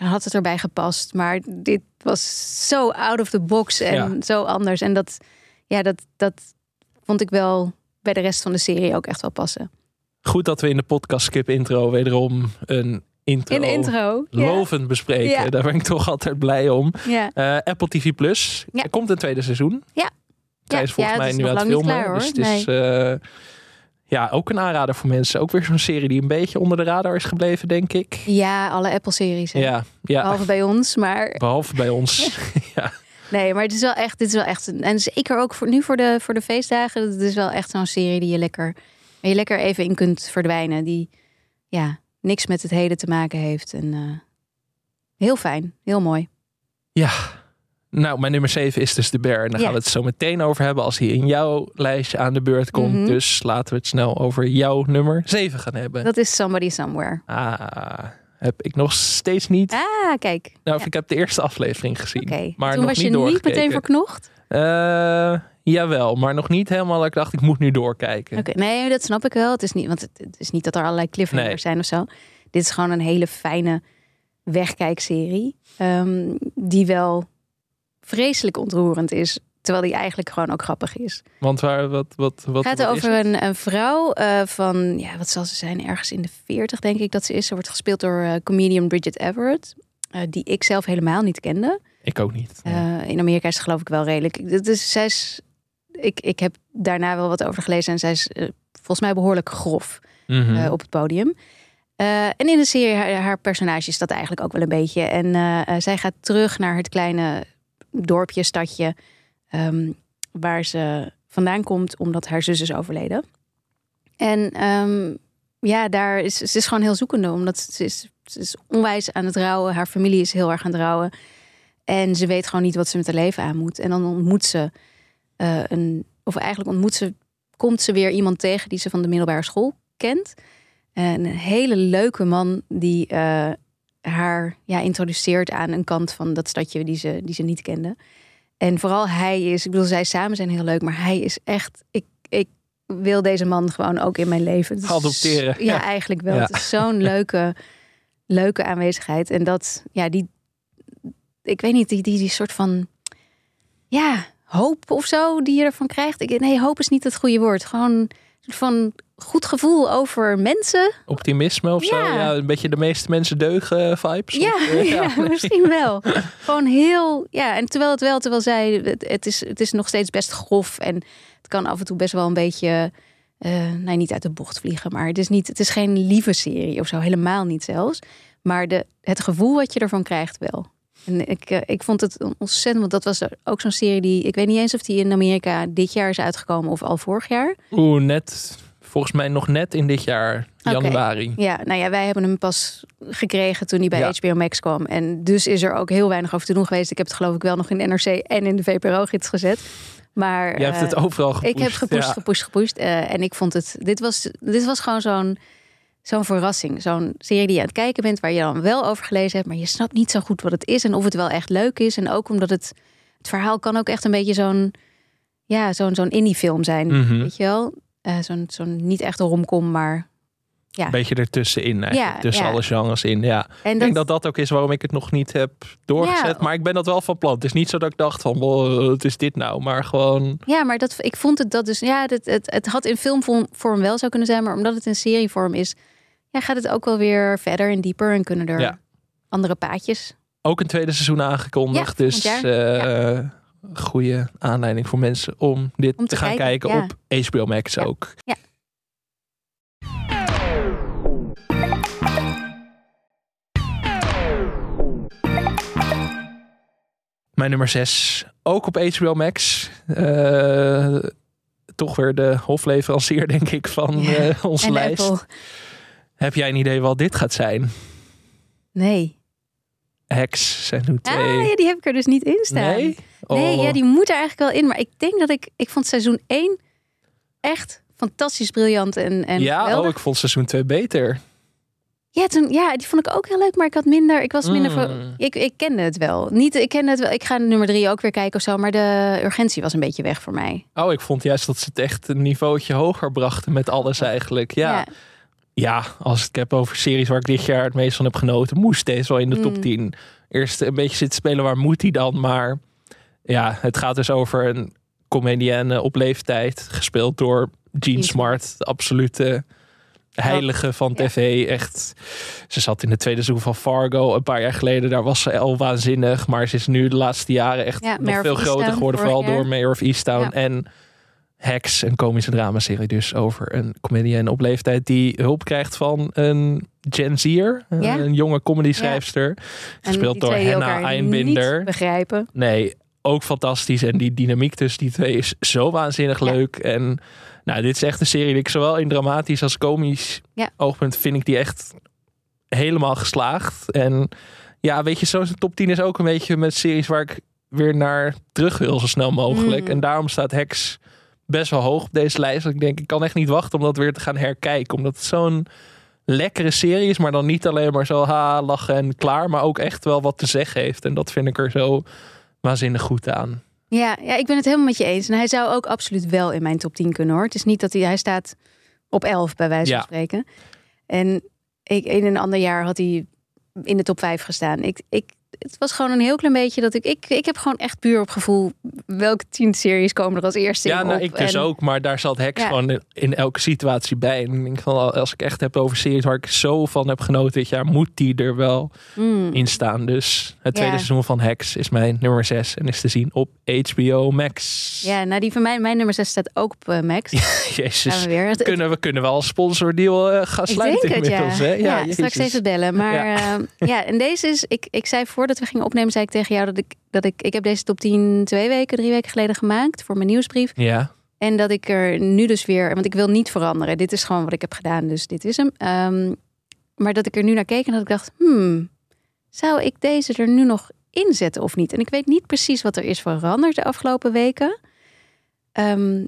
C: Had het erbij gepast. Maar dit was zo out of the box en
B: Ja.
C: zo anders. En dat, ja, dat, dat vond ik wel bij de rest van de serie ook echt wel passen.
B: Goed dat we in de podcast Skip Intro wederom een intro,
C: In de intro. Ja.
B: lovend bespreken.
C: Ja.
B: Daar ben ik toch altijd blij om.
C: Ja.
B: Eh, Apple TV Plus. Er komt een tweede seizoen.
C: Ja.
B: Zij is volgens mij nu aan het filmen.
C: klaar,
B: dus het is eh, ja, ook een aanrader voor mensen. Ook weer zo'n serie die een beetje onder de radar is gebleven, denk ik.
C: ja, alle Apple-series.
B: Ja, ja.
C: Behalve bij ons, maar
B: behalve bij ons. [LAUGHS] ja.
C: Nee, maar het is wel echt, dit is wel echt, een- en zeker ook voor nu voor de, voor de feestdagen. Het is wel echt zo'n serie die je lekker, je lekker even in kunt verdwijnen. Die, ja, niks met het heden te maken heeft. En eh, heel fijn, heel mooi.
B: Ja. Nou, mijn nummer 7 is dus de Bear. En daar
C: Ja.
B: gaan we het zo meteen over hebben als hij in jouw lijstje aan de beurt komt.
C: Mhm.
B: Dus laten we het snel over jouw nummer 7 gaan hebben.
C: Dat is Somebody Somewhere.
B: Ah, heb ik nog steeds niet.
C: Ah, kijk.
B: Nou,
C: ja.
B: ik heb de eerste aflevering gezien. Maar
C: Toen
B: nog
C: was je
B: niet
C: meteen verknocht?
B: Eh, jawel, maar nog niet helemaal dat ik dacht, ik moet nu doorkijken.
C: Oké, nee, dat snap ik wel. Het is niet, want het, is niet dat er allerlei cliffhangers
B: Nee.
C: zijn of zo. Dit is gewoon een hele fijne wegkijkserie. ehm, die wel vreselijk ontroerend is. Terwijl die eigenlijk gewoon ook grappig is.
B: Want waar, wat, wat, wat,
C: Het gaat
B: wat
C: over een, een vrouw eh, van, ja, wat zal ze zijn? Ergens in de 40, denk ik dat ze is. Ze wordt gespeeld door eh, comedian Bridget Everett. eh, die ik zelf helemaal niet kende.
B: Ik ook niet.
C: In Amerika is het geloof ik wel redelijk. Is, zij is, ik, ik heb daarna wel wat over gelezen. En zij is volgens mij behoorlijk grof
B: Mhm.
C: op het podium. En in de serie, haar, haar personage is dat eigenlijk ook wel een beetje. En zij gaat terug naar het kleine dorpje, stadje... ehm, waar ze vandaan komt omdat haar zus is overleden. En ehm, ja, daar is ze is gewoon heel zoekende. Omdat ze is, ze is onwijs aan het rouwen. Haar familie is heel erg aan het rouwen. En ze weet gewoon niet wat ze met haar leven aan moet. En dan ontmoet ze eh, een... Of eigenlijk ontmoet ze... Komt ze weer iemand tegen die ze van de middelbare school kent. En een hele leuke man die eh, haar ja, introduceert aan een kant van dat stadje die ze, die ze niet kende. En vooral hij is, ik bedoel, zij samen zijn heel leuk, maar hij is echt, ik, ik wil deze man gewoon ook in mijn leven. Is-
B: Adopteren,
C: Ja,
B: ja.
C: eigenlijk wel.
B: Ja.
C: Het is zo'n [LAUGHS] leuke, leuke aanwezigheid. En dat, ja, die, ik weet niet, die, die, die soort van, ja, hoop of zo die je ervan krijgt. Ik, nee, hoop is niet het goede woord. Gewoon soort van goed gevoel over mensen.
B: Optimisme of zo?
C: Ja.
B: Ja, een beetje de meeste mensen deugen vibes?
C: Ja,
B: Of, [LAUGHS] eh,
C: ja, misschien wel. Gewoon heel, ja. En terwijl het wel, terwijl zij, het, het, is, het is nog steeds best grof en het kan af en toe best wel een beetje, eh nee, niet uit de bocht vliegen, maar het is niet, het is geen lieve serie of zo, helemaal niet zelfs. Maar de, het gevoel wat je ervan krijgt wel. En ik, eh, ik vond het ontzettend, want dat was ook zo'n serie die, ik weet niet eens of die in Amerika dit jaar is uitgekomen of al vorig jaar.
B: Oeh, net, volgens mij nog net in dit jaar, januari.
C: Ja, nou ja, wij hebben hem pas gekregen toen hij bij
B: Ja.
C: HBO Max kwam. En dus is er ook heel weinig over te doen geweest. Ik heb het geloof ik wel nog in de NRC en in de VPRO-gids gezet. Maar
B: Je hebt
C: eh,
B: het overal gepusht.
C: ik heb gepusht,
B: ja.
C: gepusht, gepusht. eh, en ik vond het, dit was, dit was gewoon zo'n zo'n verrassing. Zo'n serie die je aan het kijken bent, waar je dan wel over gelezen hebt, maar je snapt niet zo goed wat het is en of het wel echt leuk is. En ook omdat het, het verhaal kan ook echt een beetje zo'n, ja, zo'n zo'n indie-film zijn.
B: Mhm.
C: Weet je wel? Eh, zo'n zo'n niet echt een romcom, maar ja.
B: Een beetje ertussenin eigenlijk.
C: Ja,
B: tussen
C: ja.
B: alle genres in, ja.
C: En
B: Ik denk dat dat ook is waarom ik het nog niet heb doorgezet.
C: Ja.
B: Maar ik ben dat wel van plan. Het is niet zo dat ik dacht van, wat is dit nou? Maar gewoon,
C: Ja, maar dat, ik vond het dat dus. Ja, het, het, het had in filmvorm vorm wel zou kunnen zijn, maar omdat het in serievorm is, ja, gaat het ook wel weer verder en dieper en kunnen er
B: Ja.
C: andere paadjes.
B: ook een tweede seizoen aangekondigd.
C: Ja,
B: dus eh goede aanleiding voor mensen om dit
C: Om
B: te,
C: te
B: gaan kijken, op HBO Max ook.
C: Ja.
B: Mijn nummer 6, ook op HBO Max. Eh, toch weer de hofleverancier, [LAUGHS] denk ik, van
C: Ja.
B: eh, onze lijst.
C: Apple.
B: Heb jij een idee wat dit gaat zijn?
C: Nee.
B: Hacks seizoen 2.
C: Ah, ja, die heb ik er dus niet in staan.
B: nee?
C: Nee,
B: Oh.
C: ja, die moet er eigenlijk wel in. Maar ik denk dat ik, ik vond seizoen 1 echt fantastisch briljant en, en
B: ja,
C: geweldig.
B: oh, ik vond seizoen 2 beter.
C: Ja, toen, ja, die vond ik ook heel leuk, maar ik had minder, ik was minder,
B: Mm.
C: voor- ik, ik kende het wel. Niet, ik kende het wel. Ik ga nummer drie ook weer kijken of zo, maar de urgentie was een beetje weg voor mij.
B: Oh, ik vond juist dat ze het echt een niveautje hoger brachten met alles eigenlijk. Ja, ja.
C: Ja.
B: als ik het heb over series waar ik dit jaar het meest van heb genoten, moest deze wel in de top
C: Mm.
B: 10. Eerst een beetje zitten spelen, waar moet hij dan? Maar ja, het gaat dus over een comedienne op leeftijd, gespeeld door Gene Smart, de absolute heilige van
C: Ja.
B: tv. Echt, ze zat in het tweede seizoen van Fargo een paar jaar geleden. Daar was ze al waanzinnig, maar ze is nu de laatste jaren echt
C: Ja,
B: nog veel groter geworden, vooral door. Mayor of Easttown
C: Ja.
B: en Hacks, een komische dramaserie dus over een comedienne op leeftijd die hulp krijgt van een Gen Z'er,
C: Ja.
B: een jonge comedy schrijfster,
C: En
B: gespeeld door Hannah Einbinder.
C: niet begrijpen.
B: Nee, ook fantastisch. En die dynamiek tussen die twee is zo waanzinnig
C: Ja.
B: leuk. En nou, dit is echt een serie die ik zowel in dramatisch als komisch oogpunt vind ik die echt helemaal geslaagd. En ja, weet je, zo'n top 10 is ook een beetje met series waar ik weer naar terug wil zo snel mogelijk.
C: Mm.
B: En daarom staat Hex best wel hoog op deze lijst. Ik denk, ik kan echt niet wachten om dat weer te gaan herkijken. Omdat het zo'n lekkere serie is, maar dan niet alleen maar zo ha, lachen en klaar. Maar ook echt wel wat te zeggen heeft. En dat vind ik er zo waanzinnig goed aan.
C: Ja, ja, ik ben het helemaal met je eens. En hij zou ook absoluut wel in mijn top 10 kunnen hoor. Het is niet dat hij, hij staat op 11 bij wijze van
B: Ja.
C: spreken. En ik, in een ander jaar had hij in de top 5 gestaan. Ik, ik, het was gewoon een heel klein beetje dat ik, ik, ik heb gewoon echt puur op gevoel welke 10 series komen er als eerste
B: Ja,
C: in
B: nou,
C: op.
B: ik dus
C: En-
B: ook. Maar daar zat Hex
C: Ja.
B: gewoon in, elke situatie bij. En ik denk van, als ik echt heb over series waar ik zo van heb genoten dit jaar, moet die er wel
C: Mm.
B: in staan. Dus het tweede
C: Ja.
B: seizoen van Hex is mijn nummer 6 en is te zien op HBO Max.
C: Ja, nou die van mij, mijn nummer 6 staat ook op eh, Max. [LAUGHS]
B: Jezus.
C: We weer. Het- het-
B: Kunnen we kunnen wel een sponsordeal eh, gaan sluiten
C: denk het, ja.
B: inmiddels. Hè?
C: Ja,
B: Jezus.
C: straks even bellen. Maar ja. ja, en deze is, ik, ik zei voordat we gingen opnemen, zei ik tegen jou dat ik, dat ik, ik heb deze top 10 twee weken, drie weken geleden gemaakt voor mijn nieuwsbrief.
B: Ja,
C: En dat ik er nu dus weer, want ik wil niet veranderen. Dit is gewoon wat ik heb gedaan, dus dit is hem. Ehm, maar dat ik er nu naar keek en dat ik dacht, hmm, zou ik deze er nu nog inzetten of niet? En ik weet niet precies wat er is veranderd de afgelopen weken. Ehm,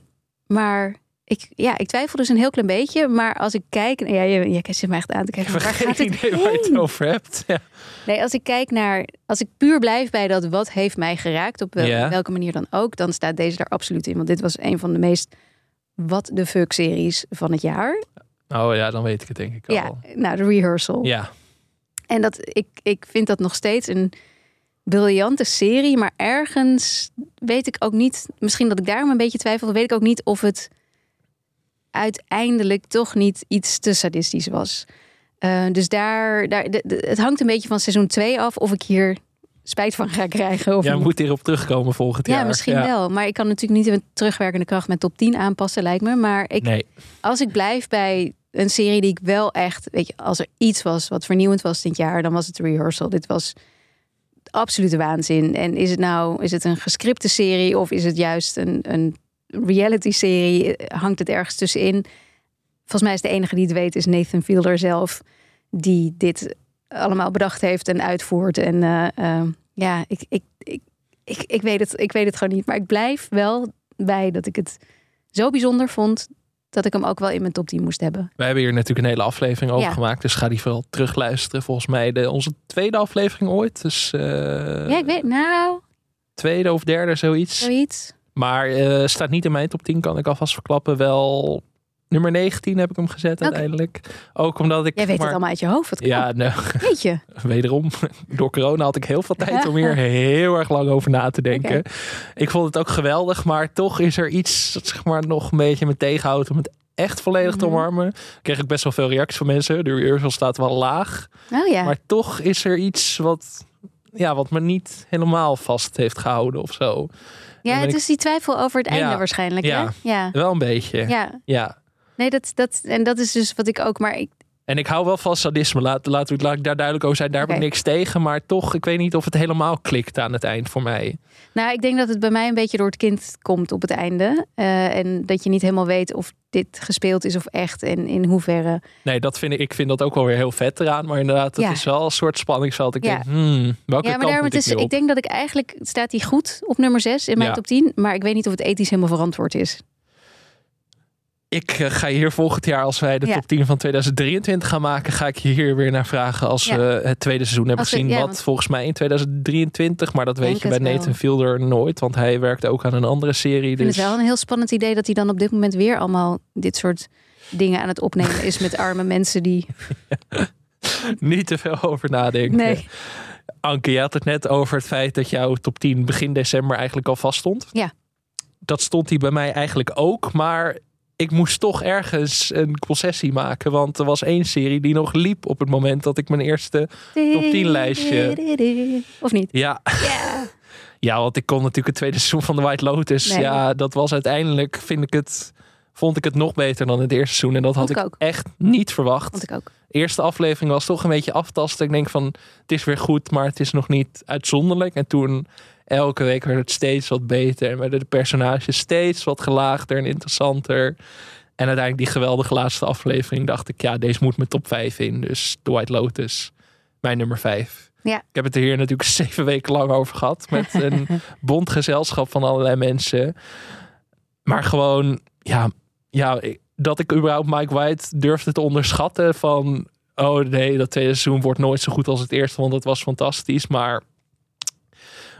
C: maar ik, ja, ik twijfel dus een heel klein beetje. Maar als ik kijk, ja, je, je zit me echt aan te
B: ik
C: kijken.
B: heb geen
C: het
B: idee waar je het over hebt. Ja.
C: Nee, als ik kijk naar, als ik puur blijf bij dat wat heeft mij geraakt, op wel-
B: Ja.
C: welke manier dan ook, dan staat deze er absoluut in. Want dit was een van de meest what the fuck series van het jaar.
B: Oh ja, dan weet ik het denk ik al.
C: Ja, nou, de rehearsal.
B: Ja,
C: En dat, ik, ik vind dat nog steeds een briljante serie, maar ergens weet ik ook niet, misschien dat ik daarom een beetje twijfel, weet ik ook niet of het uiteindelijk toch niet iets te sadistisch was. Eh, dus daar, daar de- de- het hangt een beetje van seizoen 2 af of ik hier spijt van ga krijgen. Of
B: jij
C: niet.
B: moet hierop terugkomen volgend
C: ja,
B: jaar.
C: misschien wel. Maar ik kan natuurlijk niet met terugwerkende kracht met top 10 aanpassen, lijkt me. Maar ik,
B: Nee,
C: als ik blijf bij een serie die ik wel echt, weet je, als er iets was wat vernieuwend was dit jaar, dan was het de rehearsal. Dit was absolute waanzin. En is het nou, is het een gescripte serie of is het juist een, een reality serie? Hangt het ergens tussenin? Volgens mij is de enige die het weet is Nathan Fielder zelf, die dit allemaal bedacht heeft en uitvoert. En eh, eh, ja, ik, ik, ik, ik, ik, weet het, ik weet het gewoon niet. Maar ik blijf wel bij dat ik het zo bijzonder vond dat ik hem ook wel in mijn top 10 moest hebben.
B: wij hebben hier natuurlijk een hele aflevering over
C: Ja.
B: gemaakt. Dus ga die vooral terugluisteren. Volgens mij de, onze tweede aflevering ooit. Dus eh,
C: ja, ik weet, nou,
B: tweede of derde, zoiets.
C: zoiets.
B: Maar eh, staat niet in mijn top 10, kan ik alvast verklappen. Wel nummer 19 heb ik hem gezet uiteindelijk. Ook omdat ik...
C: Jij weet
B: maar,
C: het allemaal uit je hoofd. Wat
B: Ja, nou,
C: weet je.
B: wederom, door corona had ik heel veel tijd om hier [LAUGHS] heel erg lang over na te denken. Ik vond het ook geweldig, maar toch is er iets dat zeg maar nog een beetje me tegenhoudt om het echt volledig te
C: Mhm.
B: omarmen. Kreeg ik best wel veel reacties van mensen. De rehearsal staat wel laag,
C: Oh ja.
B: maar toch is er iets wat, ja, wat me niet helemaal vast heeft gehouden of zo.
C: Ja, het
B: ik-
C: is die twijfel over het einde waarschijnlijk.
B: ja.
C: Hè? Ja.
B: Wel een beetje.
C: ja.
B: ja.
C: Nee, dat, dat, en dat is dus wat ik ook, maar ik,
B: En ik hou wel van sadisme. Laat, laat, laat ik daar duidelijk over zijn. Daar heb
C: Oké.
B: ik niks tegen. Maar toch, ik weet niet of het helemaal klikt aan het eind voor mij.
C: nou, ik denk dat het bij mij een beetje door het kind komt op het einde. Eh, en dat je niet helemaal weet of dit gespeeld is of echt en in hoeverre.
B: Nee, dat vind ik, ik vind dat ook wel weer heel vet eraan. Maar inderdaad, het
C: Ja.
B: is wel een soort spanningsveld. Ik
C: Ja.
B: denk, hmm, welke
C: ja, maar
B: kant moet
C: het
B: ik
C: is, ik denk dat ik eigenlijk, staat hij goed op nummer 6 in mijn
B: Ja.
C: top 10. Maar ik weet niet of het ethisch helemaal verantwoord is.
B: Ik eh, ga hier volgend jaar, als wij de
C: Ja.
B: top 10 van 2023 gaan maken, ga ik je hier weer naar vragen als
C: Ja.
B: we het tweede seizoen hebben gezien.
C: ja,
B: wat
C: want-
B: volgens mij in 2023, maar dat weet
C: Denk
B: je bij
C: wel.
B: Nathan Fielder nooit, want hij werkte ook aan een andere serie.
C: Ik vind
B: Dus
C: het wel een heel spannend idee dat hij dan op dit moment weer allemaal dit soort dingen aan het opnemen is met [LAUGHS] arme mensen die. [LAUGHS]
B: niet te veel over nadenken.
C: Nee.
B: Anke, je had het net over het feit dat jouw top 10 begin december eigenlijk al vaststond.
C: Ja.
B: Dat stond die bij mij eigenlijk ook, maar ik moest toch ergens een concessie maken. Want er was één serie die nog liep op het moment dat ik mijn eerste... Top 10 lijstje.
C: Of niet?
B: Ja,
C: Ja.
B: ja want ik kon natuurlijk het tweede seizoen van The White Lotus.
C: Nee.
B: Ja, dat was uiteindelijk, vind ik het... Vond ik het nog beter dan het eerste seizoen. En dat had
C: Vond
B: ik,
C: ik ook.
B: echt niet verwacht.
C: Vond ik ook.
B: eerste aflevering was toch een beetje aftasten. Ik denk van, het is weer goed, maar het is nog niet uitzonderlijk. En toen elke week werd het steeds wat beter. En werden de personages steeds wat gelaagder en interessanter. En uiteindelijk die geweldige laatste aflevering dacht ik, ja, deze moet mijn top 5 in. Dus The White Lotus, mijn nummer 5.
C: Ja.
B: Ik heb het er hier natuurlijk [LAUGHS] zeven weken lang over gehad. Met een [LAUGHS] bond gezelschap van allerlei mensen. Maar gewoon, ja, ja, dat ik überhaupt Mike White durfde te onderschatten van... Oh nee, dat tweede seizoen wordt nooit zo goed als het eerste, want het was fantastisch. Maar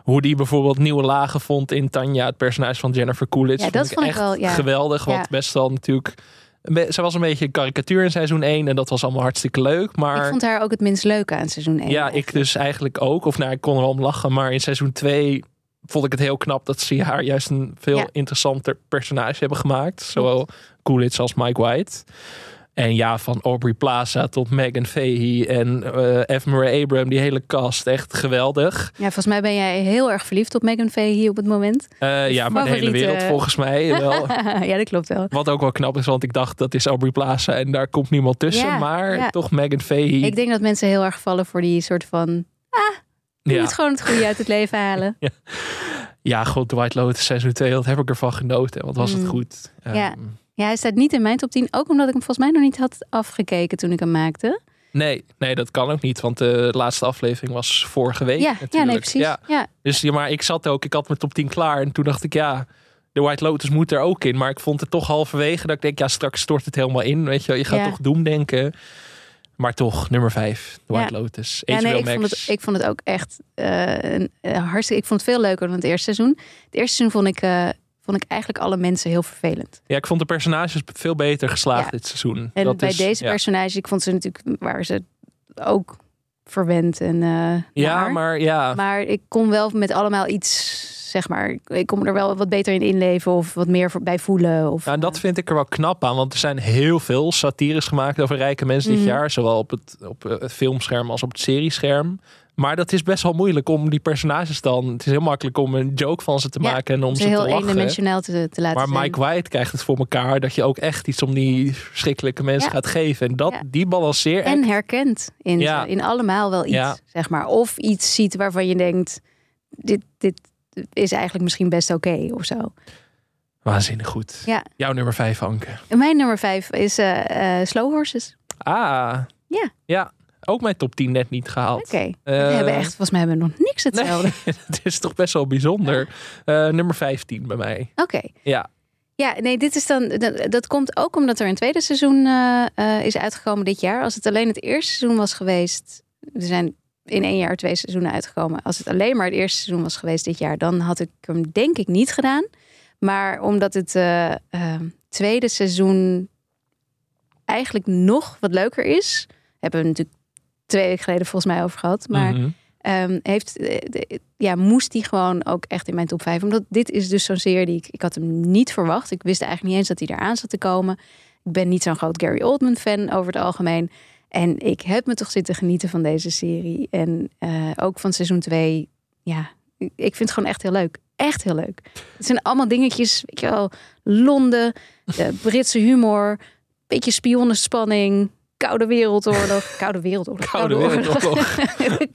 B: hoe die bijvoorbeeld nieuwe lagen vond in Tanja, het personage van Jennifer Coolidge.
C: Ja, dat vond ik
B: echt
C: wel, ja.
B: geweldig. Want best wel natuurlijk... Ze was een beetje een karikatuur in seizoen 1 en dat was allemaal hartstikke leuk. Maar
C: Ik vond haar ook het minst leuke aan seizoen 1.
B: ja, ik dus eigenlijk ook. Of nou, ik kon er wel om lachen. Maar in seizoen 2 vond ik het heel knap dat ze haar juist een veel
C: Ja.
B: interessanter personage hebben gemaakt. Zowel Coolidge als Mike White. En ja, van Aubrey Plaza tot Megan Fahey en eh F. Murray Abram, die hele cast, echt geweldig.
C: Ja, volgens mij ben jij heel erg verliefd op Megan Fahey op het moment.
B: Eh, ja, maar de hele wereld volgens mij wel. [LAUGHS]
C: ja, dat klopt wel.
B: Wat ook wel knap is, want ik dacht dat is Aubrey Plaza en daar komt niemand tussen.
C: Ja,
B: maar
C: ja.
B: toch Megan Fahey.
C: Ik denk dat mensen heel erg vallen voor die soort van... Je
B: ja.
C: moet gewoon het goede uit het leven halen. [LAUGHS]
B: ja, god, The White Lotus seizoen 2, dat heb ik ervan genoten. Wat was het
C: Mm.
B: goed.
C: Ja. Ja, hij staat niet in mijn top 10. Ook omdat ik hem volgens mij nog niet had afgekeken toen ik hem maakte.
B: Nee, nee, dat kan ook niet, want de laatste aflevering was vorige week.
C: Ja,
B: natuurlijk.
C: ja nee, precies.
B: Ja,
C: Ja.
B: dus ja, maar ik zat ook, ik had mijn top 10 klaar en toen dacht ik, ja, de White Lotus moet er ook in. Maar ik vond het toch halverwege dat ik denk, ja, straks stort het helemaal in. Weet je, je gaat
C: Ja.
B: toch Doom denken. Maar toch, nummer 5, de White
C: Ja.
B: Lotus.
C: Ja, nee, ik
B: Max.
C: vond, het, ik vond het ook echt eh, een, eh, hartstikke... Ik vond het veel leuker dan het eerste seizoen. Het eerste seizoen vond ik, eh, vond ik eigenlijk alle mensen heel vervelend.
B: Ja, ik vond de personages veel beter geslaagd
C: Ja.
B: dit seizoen.
C: En
B: Dat
C: bij
B: is-
C: deze
B: ja.
C: personage, ik vond ze natuurlijk... Waar ze ook verwend en eh
B: Ja,
C: naar.
B: maar ja.
C: Maar ik kon wel met allemaal iets, zeg maar... Ik kon er wel wat beter in inleven of wat meer bij voelen. Of,
B: Ja, en dat
C: eh,
B: vind ik er wel knap aan, want er zijn heel veel satires gemaakt over rijke mensen dit
C: Mhm.
B: jaar, zowel op het, op het filmscherm als op het seriescherm. Maar dat is best wel moeilijk om die personages dan. Het is heel makkelijk om een joke van ze te
C: Ja,
B: maken en om ze te
C: heel
B: lachen.
C: eendimensionaal te, te laten
B: Maar
C: zijn.
B: Mike White krijgt het voor elkaar dat je ook echt iets om die verschrikkelijke mensen
C: Ja.
B: gaat geven. En dat,
C: Ja.
B: die balanceer
C: En herkent in, in allemaal wel iets, zeg maar. Of iets ziet waarvan je denkt, dit, dit is eigenlijk misschien best oké of zo.
B: waanzinnig goed.
C: Ja.
B: Jouw nummer 5, Anke.
C: Mijn nummer vijf is eh, eh, Slow Horses.
B: Ah.
C: Ja.
B: Ja, ook mijn top 10 net niet gehaald.
C: Oké.
B: Eh,
C: we hebben echt, volgens mij hebben we nog niks [LAUGHS] hetzelfde. [LAUGHS]
B: Het is toch best wel bijzonder. Eh, nummer 15 bij mij.
C: Oké.
B: Ja.
C: Ja, nee, dit is dan. Dat, dat komt ook omdat er een tweede seizoen eh, is uitgekomen dit jaar. Als het alleen het eerste seizoen was geweest. Er zijn in één jaar twee seizoenen uitgekomen. Als het alleen maar het eerste seizoen was geweest dit jaar, dan had ik hem denk ik niet gedaan. Maar omdat het tweede seizoen eigenlijk nog wat leuker is, hebben we natuurlijk twee weken geleden volgens mij over gehad. Maar
B: Mhm.
C: Ehm, heeft, eh, de- ja, moest die gewoon ook echt in mijn top 5. Omdat dit is dus zo'n serie die ik, ik had hem niet verwacht. Ik wist eigenlijk niet eens dat hij eraan zat te komen. Ik ben niet zo'n groot Gary Oldman fan over het algemeen. En ik heb me toch zitten genieten van deze serie. En eh, ook van seizoen 2. Ja, ik ik vind het gewoon echt heel leuk. Echt heel leuk. Het zijn allemaal dingetjes, weet je wel. Londen, de Britse humor, beetje spionnenspanning, [LAUGHS] Koude Wereldoorlog. Koude Wereldoorlog. [LAUGHS]
B: Koude Wereldoorlog.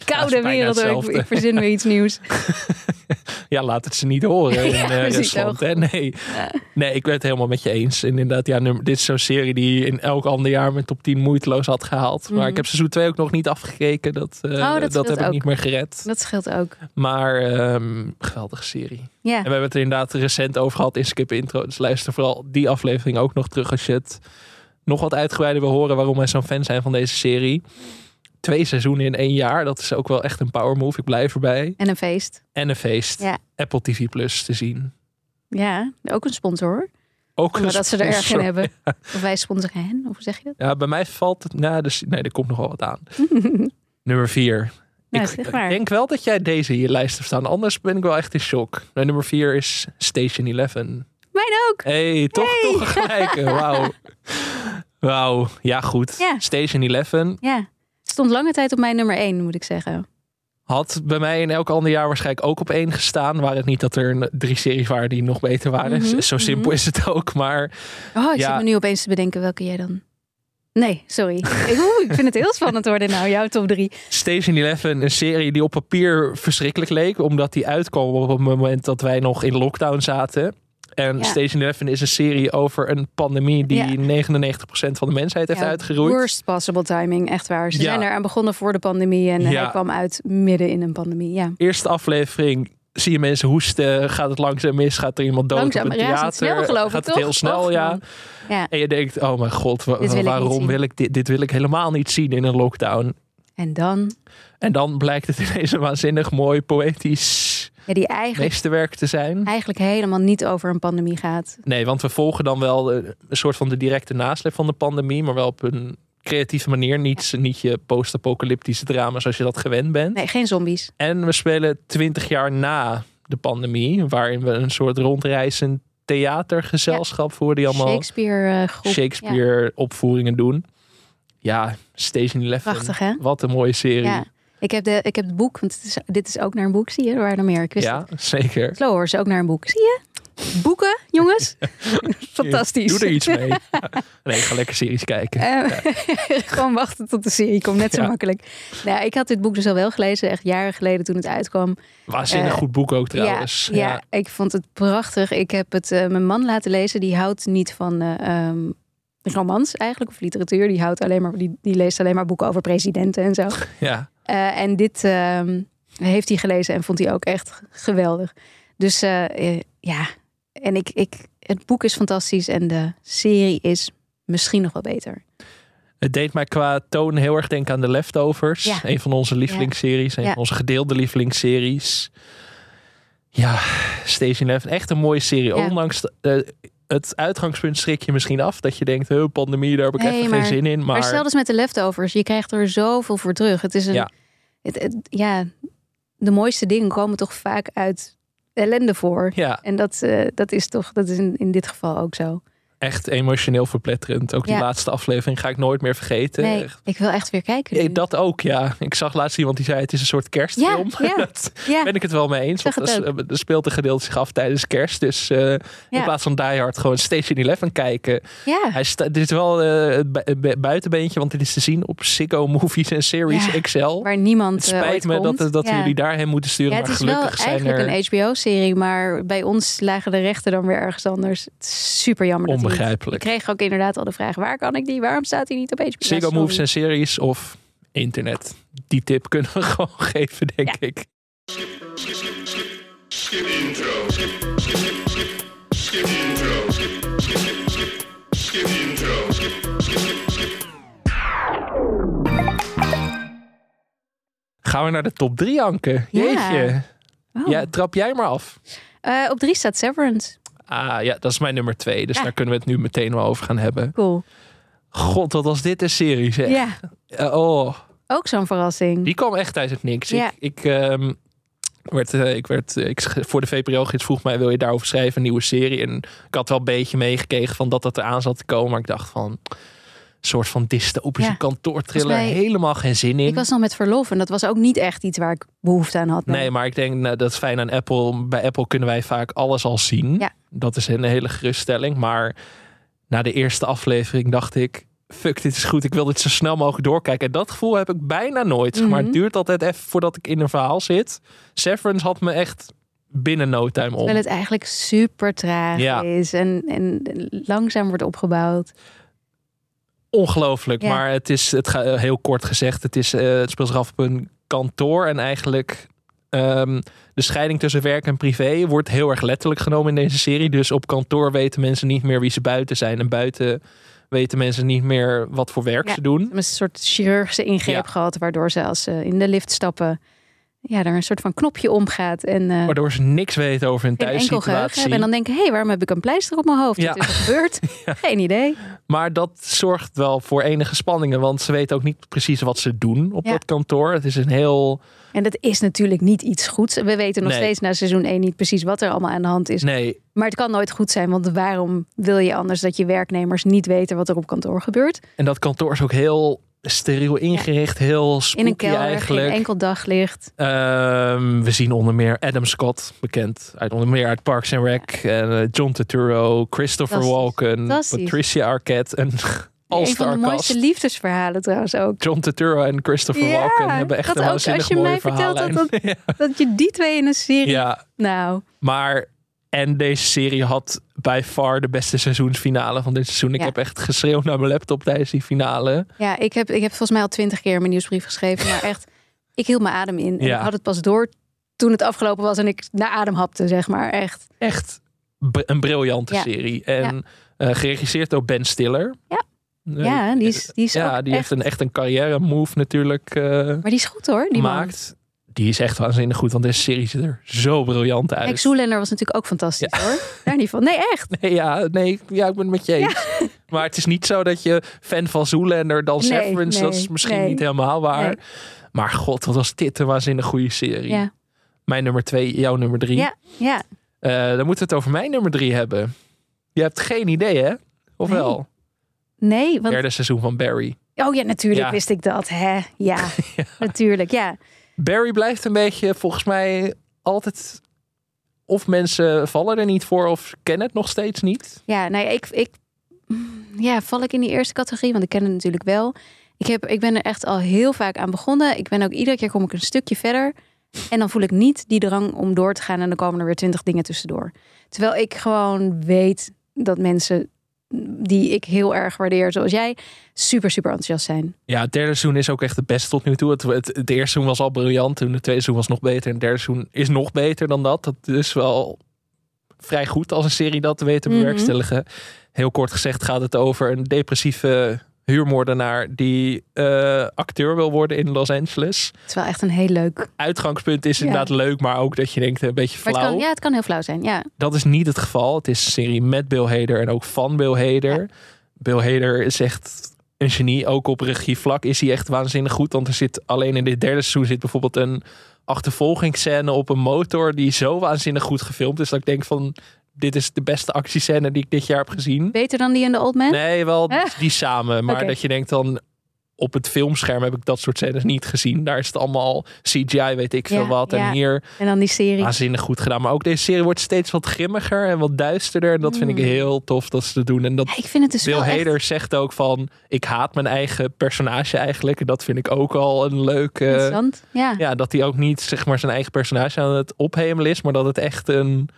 C: Koude Wereldoorlog.
B: hetzelfde.
C: Ik, ik verzin weer iets nieuws. [LAUGHS]
B: Ja, laat het ze niet horen
C: Ja,
B: eh, Rusland. Hè? Nee. nee, ik ben het helemaal met je eens. En inderdaad, ja, nummer, dit is zo'n serie die in elk ander jaar mijn top 10 moeiteloos had gehaald. Maar
C: Mhm.
B: ik heb seizoen 2 ook nog niet afgekeken. Dat,
C: Oh, dat
B: heb ik niet meer gered.
C: Dat scheelt ook.
B: Maar ehm, geweldige serie.
C: Ja,
B: En we hebben het er inderdaad recent over gehad in Skip Intro. Dus luister vooral die aflevering ook nog terug als je het nog wat uitgebreider wil horen waarom wij zo'n fan zijn van deze serie. Twee seizoenen in één jaar, dat is ook wel echt een power move. Ik blijf erbij.
C: en een feest.
B: En een feest.
C: Ja.
B: Apple TV Plus te zien.
C: Ja, ook een sponsor.
B: Ook
C: Omdat
B: een
C: ze er erg in hebben. [LAUGHS] Of wij sponsoren hen, of hoe zeg je dat?
B: Ja, bij mij valt het. Nou, dus, nee, er komt nog wel wat aan. [LAUGHS] Nummer vier.
C: Nou,
B: ik denk wel dat jij deze in je lijst hebt staan. Anders ben ik wel echt in shock. Nummer vier is Station 11.
C: Mijn ook.
B: hey, toch, toch een gelijke. [LAUGHS] Wauw. Wauw. Ja, goed.
C: Ja.
B: Station 11
C: Ja, stond lange tijd op mijn nummer 1, moet ik zeggen.
B: had bij mij in elk ander jaar waarschijnlijk ook op één gestaan. Waar het niet dat er drie series waren die nog beter waren.
C: Mhm,
B: Zo simpel
C: mhm.
B: is het ook. Maar
C: Oh, ik
B: Ja.
C: zit me nu opeens te bedenken welke jij dan... Nee, sorry. [LAUGHS] ik, oeh, ik vind het heel spannend worden nou, jouw top drie.
B: Station Eleven, een serie die op papier verschrikkelijk leek. Omdat die uitkwam op het moment dat wij nog in lockdown zaten. En
C: Ja.
B: Station Eleven is een serie over een pandemie die
C: Ja.
B: 99% van de mensheid heeft
C: Ja,
B: uitgeroeid.
C: Worst possible timing, echt waar. Ze zijn eraan begonnen voor de pandemie en hij kwam uit midden in een pandemie. Ja.
B: Eerste aflevering zie je mensen hoesten. Gaat het langzaam mis? Gaat er iemand dood
C: Langzaam,
B: op een
C: ja,
B: theater?
C: snel geloof ik,
B: Gaat het
C: toch?
B: heel snel,
C: Och,
B: ja.
C: ja.
B: En je denkt, oh mijn god, wa-
C: wil
B: waarom wil ik dit? Dit wil ik helemaal niet zien in een lockdown.
C: En dan,
B: En dan blijkt het ineens een waanzinnig mooi poëtisch
C: ja, die eigenlijk,
B: meesterwerk te zijn.
C: eigenlijk helemaal niet over een pandemie gaat.
B: Nee, want we volgen dan wel eh, een soort van de directe nasleep van de pandemie, maar wel op een creatieve manier. Niet, niet je post-apocalyptische drama zoals je dat gewend bent.
C: Nee, geen zombies.
B: En we spelen twintig jaar na de pandemie, waarin we een soort rondreizend theatergezelschap voor die allemaal
C: Shakespeare eh, groep.
B: Shakespeare opvoeringen doen. Ja, Station Eleven.
C: Prachtig, hè?
B: Wat een mooie serie.
C: Ja.
B: Ja,
C: Ik heb, de, ik heb het boek, want het is, dit is ook naar een boek, zie je? Waren er meer. Ik wist het.
B: zeker.
C: Slow Horse is ook naar een boek. Zie je? Boeken, jongens. [LAUGHS] Fantastisch.
B: Doe er iets mee. [LAUGHS] nee, ga lekker series kijken.
C: Eh, [LAUGHS] Gewoon wachten tot de serie komt. Net zo
B: Ja.
C: makkelijk. Nou, ik had dit boek dus al wel gelezen. Echt jaren geleden toen het uitkwam.
B: Waanzinnig
C: eh,
B: goed boek ook trouwens.
C: Ja, ja, ik vond het prachtig. Ik heb het eh, mijn man laten lezen. Die houdt niet van eh, ehm, romans eigenlijk. Of literatuur. Die, houdt alleen maar, die, die leest alleen maar boeken over presidenten en zo.
B: ja.
C: Eh, en dit ehm, heeft hij gelezen en vond hij ook echt geweldig. Dus eh, eh, ja, en ik, ik, het boek is fantastisch en de serie is misschien nog wel beter.
B: Het deed mij qua toon heel erg denken aan The Leftovers.
C: Ja.
B: Een van onze lievelingsseries. Een
C: Ja.
B: van onze gedeelde lievelingsseries. Ja, Station Eleven. Echt een mooie serie. Ondanks de- het uitgangspunt schrik je misschien af. Dat je denkt, huh, pandemie, daar heb ik
C: Nee,
B: even
C: maar-
B: geen zin in.
C: Maar,
B: Maar,
C: stel dus met de leftovers, je krijgt er zoveel voor terug. Het is een,
B: Ja.
C: Het, het- ja, de mooiste dingen komen toch vaak uit ellende voor.
B: ja,
C: En dat, eh, dat is toch, dat is in, in dit geval ook zo.
B: Echt emotioneel verpletterend. Ook die
C: Ja.
B: laatste aflevering ga ik nooit meer vergeten.
C: Nee, ik wil echt weer kijken.
B: Eh. Dat ook, ja. Ik zag laatst iemand die zei het is een soort kerstfilm.
C: Ja. [LAUGHS]
B: Dat ben ik het wel mee eens. Want
C: het
B: er, er speelt een gedeelte zich af tijdens kerst. Dus eh, in plaats van Die Hard gewoon Station Eleven kijken.
C: ja.
B: Hij sta, dit is wel eh, het bu- bu- buitenbeentje, want dit is te zien op Sicko Movies en Series XL.
C: waar niemand
B: Het
C: eh,
B: spijt
C: ooit
B: me
C: komt.
B: dat, dat jullie daarheen moeten sturen.
C: Het
B: maar
C: is wel
B: gelukkig zijn
C: eigenlijk
B: er
C: een HBO-serie, maar bij ons lagen de rechten dan weer ergens anders. Het is super jammer. dat niet-. Ik kreeg ook inderdaad al de vraag: waar kan ik die? Waarom staat hij niet op HBO?
B: Movies en Series of internet. Die tip kunnen we [LAUGHS] gewoon geven, denk ik.
A: Skip intro. Skip, skip, skip, skip, skip intro. Skip, skip, skip, skip, skip intro. Skip, skip, skip, skip.
B: Gaan we naar de top 3, Anke?
C: Ja.
B: Jeetje.
C: Oh.
B: Ja, trap jij maar af.
C: Eh, op drie staat Severance.
B: Ah ja, dat is mijn nummer 2. Dus
C: Ja.
B: daar kunnen we het nu meteen wel over gaan hebben.
C: Cool.
B: God, wat was dit een serie, zeg.
C: Ja,
B: Eh, oh,
C: ook zo'n verrassing.
B: die kwam echt uit het niks.
C: Ja.
B: Ik, ik, ehm, werd, eh, ik werd, eh, ik, voor de VPRO-gids vroeg mij, wil je daarover schrijven, een nieuwe serie? En ik had wel een beetje meegekregen van dat dat eraan zat te komen. Maar ik dacht van, soort van dystopische
C: Ja. mij-
B: Helemaal geen zin in.
C: Ik was nog met verlof en dat was ook niet echt iets waar ik behoefte aan had.
B: Nee, maar ik denk nou, dat is fijn aan Apple. Bij Apple kunnen wij vaak alles al zien.
C: Ja.
B: Dat is een hele geruststelling. Maar na de eerste aflevering dacht ik... Fuck, dit is goed. Ik wil dit zo snel mogelijk doorkijken. En dat gevoel heb ik bijna nooit. zeg Maar
C: Mhm.
B: het duurt altijd even voordat ik in een verhaal zit. Severance had me echt binnen no time om.
C: Terwijl het eigenlijk super traag
B: Ja.
C: is en, en langzaam wordt opgebouwd.
B: Ongelooflijk.
C: Ja.
B: Maar het is, het ga, heel kort gezegd, het, is, eh, het speelt zich af op een kantoor. En eigenlijk ehm, de scheiding tussen werk en privé wordt heel erg letterlijk genomen in deze serie. Dus op kantoor weten mensen niet meer wie ze buiten zijn. En buiten weten mensen niet meer wat voor werk
C: Ja.
B: ze doen.
C: Een soort chirurgische ingreep
B: Ja.
C: gehad, waardoor ze als ze in de lift stappen, ja, er een soort van knopje omgaat en eh
B: Waardoor ze niks weten over hun thuissituatie.
C: hebben. En dan denken, hé, hey, waarom heb ik een pleister op mijn hoofd?
B: Ja.
C: Wat is er gebeurd? [LAUGHS] Geen idee.
B: Maar dat zorgt wel voor enige spanningen. Want ze weten ook niet precies wat ze doen op
C: Ja.
B: dat kantoor. Het is een heel...
C: En dat is natuurlijk niet iets goeds. We weten nog
B: Nee.
C: steeds na seizoen 1 niet precies wat er allemaal aan de hand is.
B: Nee,
C: Maar het kan nooit goed zijn, want waarom wil je anders dat je werknemers niet weten wat er op kantoor gebeurt?
B: en dat kantoor is ook heel steriel ingericht. Heel spooky
C: In een kelder,
B: eigenlijk.
C: geen enkel daglicht.
B: Ehm, we zien onder meer Adam Scott, bekend uit onder meer uit Parks and Rec. En eh, John Turturro, Christopher. Walken. Patricia Arquette. En [LAUGHS]
C: Een van de mooiste liefdesverhalen trouwens ook.
B: John Turturro en Christopher
C: Ja,
B: Walken hebben echt
C: dat
B: een
C: ook als je mij vertelt dat
B: verhaallijn. [LAUGHS]
C: Dat je die twee in een serie...
B: ja,
C: Nou,
B: maar en deze serie had bij far de beste seizoensfinale van dit seizoen. Ik
C: Ja.
B: heb echt geschreeuwd naar mijn laptop tijdens die finale.
C: ja, ik heb, ik heb volgens mij al twintig keer mijn nieuwsbrief geschreven. Maar echt, ik hield mijn adem in. En
B: Ja.
C: ik had het pas door toen het afgelopen was en ik naar adem hapte, zeg maar. Echt.
B: Echt een briljante
C: Ja.
B: serie. En eh, geregisseerd door Ben Stiller.
C: Ja.
B: Eh,
C: Ja, die is, die is
B: ja, die
C: echt...
B: heeft een, echt een carrière move natuurlijk eh,
C: Maar die is goed hoor, die man.
B: Die is echt waanzinnig goed, want deze serie ziet er zo briljant uit.
C: Kijk, Zoolander was natuurlijk ook fantastisch hoor. Daar niet van. Nee, echt.
B: Nee, ja, nee, ja, ik ben het met je eens. Maar het is niet zo dat je fan van Zoolander dan
C: Nee,
B: Severance, dat
C: nee,
B: is misschien
C: nee.
B: niet helemaal waar. Maar god, wat was dit een waanzinnig goede serie.
C: Ja,
B: Mijn nummer twee, jouw nummer drie.
C: ja, ja.
B: Eh, dan moeten we het over mijn nummer drie hebben. Je hebt geen idee, hè? Of wel?
C: Nee, want...
B: Derde seizoen van Barry.
C: Oh ja, natuurlijk
B: Ja.
C: wist ik dat. Hè? Ja, [LAUGHS] natuurlijk. Ja.
B: Barry blijft een beetje, volgens mij, altijd... Of mensen vallen er niet voor of kennen het nog steeds niet.
C: Ja, nee, ik, ik ja, val ik in die eerste categorie, want ik ken het natuurlijk wel. Ik, heb, ik ben er echt al heel vaak aan begonnen. Ik ben ook iedere keer kom ik een stukje verder. En dan voel ik niet die drang om door te gaan en dan komen er weer twintig dingen tussendoor. Terwijl ik gewoon weet dat mensen die ik heel erg waardeer, zoals jij, super, super enthousiast zijn.
B: Ja, het derde seizoen is ook echt het beste tot nu toe. Het, het, het eerste seizoen was al briljant. Toen het tweede seizoen was nog beter. En het derde seizoen is nog beter dan dat. Dat is wel vrij goed als een serie dat te
C: Mhm.
B: bewerkstelligen. Heel kort gezegd gaat het over een depressieve huurmoordenaar die eh, acteur wil worden in Los Angeles.
C: Het is wel echt een heel leuk.
B: Uitgangspunt is
C: Ja.
B: inderdaad leuk, maar ook dat je denkt een beetje
C: Maar het
B: flauw.
C: kan, ja, het kan heel flauw zijn. Ja,
B: Dat is niet het geval. Het is een serie met Bill Hader en ook van Bill Hader. Bill Hader is echt een genie. Ook op regievlak is hij echt waanzinnig goed. Want er zit alleen in dit derde seizoen zit bijvoorbeeld een achtervolgingsscène op een motor die zo waanzinnig goed gefilmd is dat ik denk van dit is de beste actiescène die ik dit jaar heb gezien.
C: beter dan die in The Old Man?
B: Nee, wel die samen. Maar dat je denkt dan op het filmscherm heb ik dat soort scènes niet gezien. Daar is het allemaal CGI, weet ik veel
C: Ja,
B: wat. En
C: ja.
B: hier
C: En dan die serie.
B: waanzinnig goed gedaan. Maar ook deze serie wordt steeds wat grimmiger en wat duisterder. En dat vind ik
C: Mm.
B: heel tof dat ze dat doen. En dat
C: Ja, ik vind het dus
B: Bill
C: wel echt-
B: Hader zegt ook van... ik haat mijn eigen personage eigenlijk. En dat vind ik ook al een leuk... eh,
C: interessant. Ja.
B: ja, dat hij ook niet zeg maar, zijn eigen personage aan het ophemelen is... maar dat het echt een...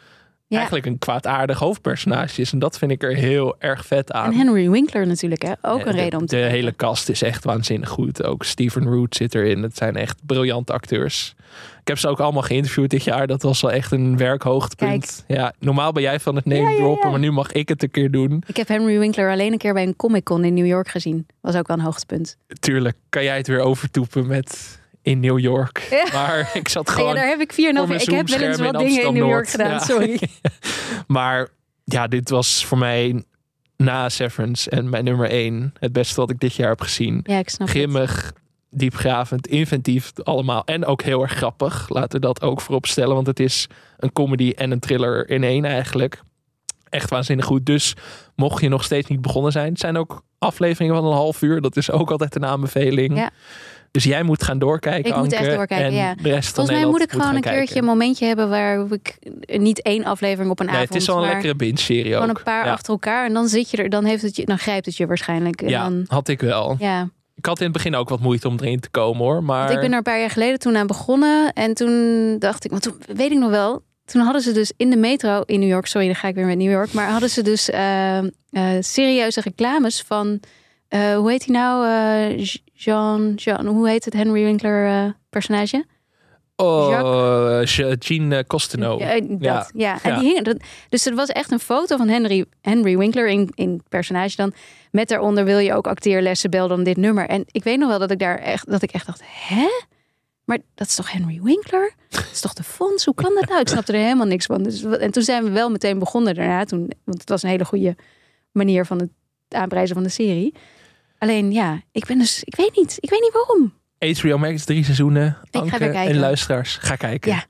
C: Ja.
B: Eigenlijk een kwaadaardig hoofdpersonage is. En dat vind ik er heel erg vet aan.
C: En Henry Winkler natuurlijk, hè? ook een
B: de-
C: reden om te
B: De
C: kijken.
B: hele cast is echt waanzinnig goed. Ook Steven Root zit erin. Het zijn echt briljante acteurs. Ik heb ze ook allemaal geïnterviewd dit jaar. Dat was wel echt een werkhoogtepunt. Ja, normaal ben jij van het name droppen,
C: ja.
B: maar nu mag ik het een keer doen.
C: Ik heb Henry Winkler alleen een keer bij een Comic Con in New York gezien. Was ook wel een hoogtepunt.
B: Tuurlijk kan jij het weer overtoepen met in New York.
C: Ja. [LAUGHS]
B: Maar ik zat
C: Ja,
B: gewoon
C: daar heb ik vier en
B: voor
C: over.
B: mijn
C: Ik heb wel eens wat
B: in
C: dingen in New York gedaan,
B: Ja.
C: sorry. [LAUGHS]
B: Maar ja, dit was voor mij na Severance en mijn nummer één het beste wat ik dit jaar heb gezien.
C: Ja, ik snap het.
B: Grimmig, diepgravend, inventief allemaal. En ook heel erg grappig. Laten we dat ook voorop stellen. Want het is een comedy en een thriller in één eigenlijk. Echt waanzinnig goed. Dus mocht je nog steeds niet begonnen zijn. Het zijn ook afleveringen van een half uur. Dat is ook altijd een aanbeveling.
C: Ja.
B: Dus jij moet gaan doorkijken,
C: Ik moet echt doorkijken,
B: en
C: ja.
B: de rest van
C: Volgens mij moet ik gewoon een keertje
B: kijken.
C: een momentje hebben waar ik niet één aflevering op een
B: Nee,
C: avond.
B: het is wel een lekkere binge-serie ook.
C: Gewoon een paar
B: ja.
C: achter elkaar en dan zit je er, dan heeft het je, dan grijpt het je waarschijnlijk. En
B: Ja,
C: dan,
B: had ik wel.
C: ja.
B: Ik had in het begin ook wat moeite om erin te komen hoor. Maar
C: Want ik ben er een paar jaar geleden toen aan begonnen. En toen dacht ik, want toen weet ik nog wel. Toen hadden ze dus in de metro in New York, sorry, dan ga ik weer met New York. Maar hadden ze dus eh, eh, serieuze reclames van, eh, hoe heet hij nou? Jean, Jean, hoe heet het Henry Winkler personage?
B: Oh, Je- Jean Costello.
C: Ja, dat, ja.
B: Ja.
C: En
B: Ja.
C: die dat, dus er was echt een foto van Henry, Henry Winkler in, in personage dan. Met daaronder wil je ook acteerlessen, bel dan dit nummer. En ik weet nog wel dat ik daar echt, dat ik echt dacht, hè? Maar dat is toch Henry Winkler? Dat is toch de fonds? Hoe kan dat nou? Ik snapte er helemaal niks van. Dus, en toen zijn we wel meteen begonnen daarna. Toen, want het was een hele goede manier van het aanprijzen van de serie. Alleen ja, ik ben dus, ik weet niet. Ik weet niet waarom.
B: HBO Max, drie seizoenen.
C: ga
B: Anke. En luisteraars, ga kijken.
C: Ja.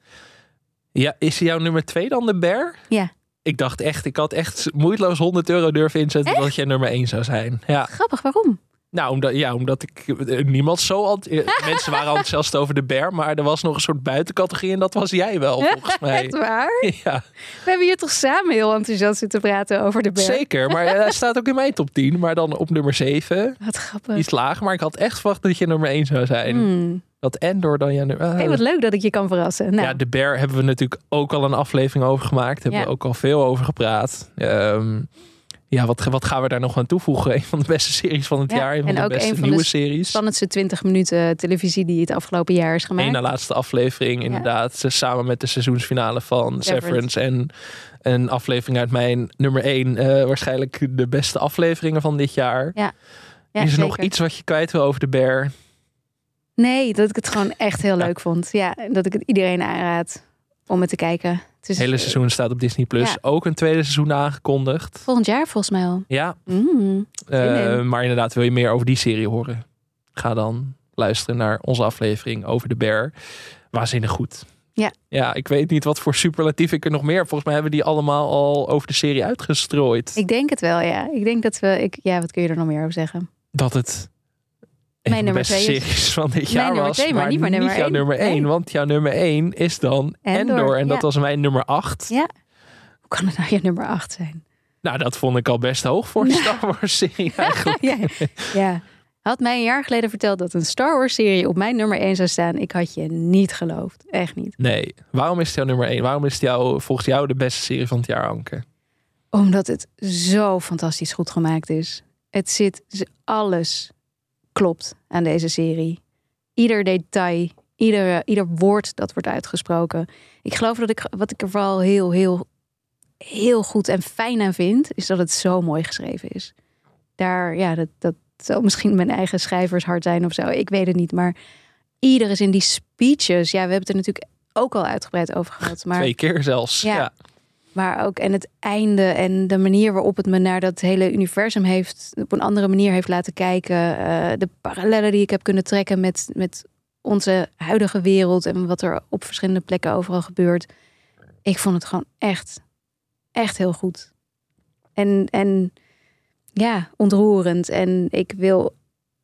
B: Ja, is jouw nummer twee dan de Bear?
C: Ja.
B: Ik dacht echt, ik had echt moeiteloos 100 euro durven inzetten dat jij nummer één zou zijn. Ja,
C: Grappig, waarom?
B: Nou, omdat, ja, omdat ik eh, niemand zo... eh, [LAUGHS] mensen waren enthousiast over de bear, maar er was nog een soort buitencategorie en dat was jij wel, volgens mij.
C: Echt waar? [LAUGHS]
B: Ja,
C: We hebben hier toch samen heel enthousiast zitten praten over de berg.
B: zeker. Maar eh, hij staat ook in mijn top 10, maar dan op nummer 7.
C: Wat grappig.
B: Iets lager, maar ik had echt verwacht dat je nummer 1 zou zijn.
C: Hmm.
B: Dat Endor dan ja, nummer...
C: Hey, wat leuk dat ik je kan verrassen. Nou,
B: Ja, de Bear hebben we natuurlijk ook al een aflevering over gemaakt. Hebben
C: Ja.
B: we ook al veel over gepraat. Ehm, ja, wat, wat gaan we daar nog aan toevoegen? [LAUGHS] Een van de beste series van het
C: Ja,
B: jaar. Een van
C: en
B: de
C: ook
B: beste
C: een van
B: nieuwe
C: de
B: series.
C: spannendste 20 minuten televisie die het afgelopen jaar is gemaakt.
B: Eén na laatste aflevering, inderdaad. Samen met de seizoensfinale van
C: Severance.
B: Severance. En een aflevering uit mijn nummer 1. waarschijnlijk de beste afleveringen van dit jaar.
C: Ja,
B: is er nog iets wat je kwijt wil over de Bear?
C: Nee, dat ik het gewoon echt heel leuk vond. Ja, dat ik het iedereen aanraad om het te kijken. Het
B: hele seizoen staat op Disney+. Plus.
C: Ja.
B: Ook een tweede seizoen aangekondigd.
C: volgend jaar volgens mij al.
B: Ja,
C: Mm.
B: Eh, maar inderdaad, wil je meer over die serie horen? Ga dan luisteren naar onze aflevering over de bear. Waanzinnig goed.
C: Ja.
B: Ja, ik weet niet wat voor superlatief ik er nog meer. Volgens mij hebben die allemaal al over de serie uitgestrooid.
C: Ik denk het wel, ja. Ik denk dat we... Ik, ja, wat kun je er nog meer over zeggen?
B: Dat het
C: Mijn nummer
B: beste
C: twee is-
B: van dit jaar was.
C: twee, maar niet mijn nummer
B: jouw
C: één.
B: nummer 1.
C: Nee.
B: Want jouw nummer 1 is dan Endor.
C: Endor,
B: en dat was mijn nummer 8.
C: Ja. Hoe kan het nou je nummer 8 zijn?
B: Nou, dat vond ik al best hoog voor een Star Wars serie [LAUGHS] eigenlijk.
C: ja, ja. Had mij een jaar geleden verteld dat een Star Wars serie op mijn nummer 1 zou staan. Ik had je niet geloofd. Echt niet.
B: Nee, waarom is het jouw nummer 1? Waarom is het jou, volgens jou de beste serie van het jaar, Anke?
C: Omdat het zo fantastisch goed gemaakt is. Het zit, alles klopt aan deze serie. Ieder detail, ieder, ieder woord dat wordt uitgesproken. Ik geloof dat ik, wat ik er vooral heel, heel, heel goed en fijn aan vind, is dat het zo mooi geschreven is. Daar, ja, dat, dat zal misschien mijn eigen schrijvershart zijn of zo. Ik weet het niet, maar ieder is in die speeches. Ja, we hebben het er natuurlijk ook al uitgebreid over gehad. Maar
B: Twee keer zelfs.
C: Ja.
B: ja.
C: Maar ook en het einde en de manier waarop het me naar dat hele universum heeft op een andere manier heeft laten kijken. eh, de parallellen die ik heb kunnen trekken met, met onze huidige wereld en wat er op verschillende plekken overal gebeurt. Ik vond het gewoon echt, echt heel goed. En, en ja, ontroerend. En ik wil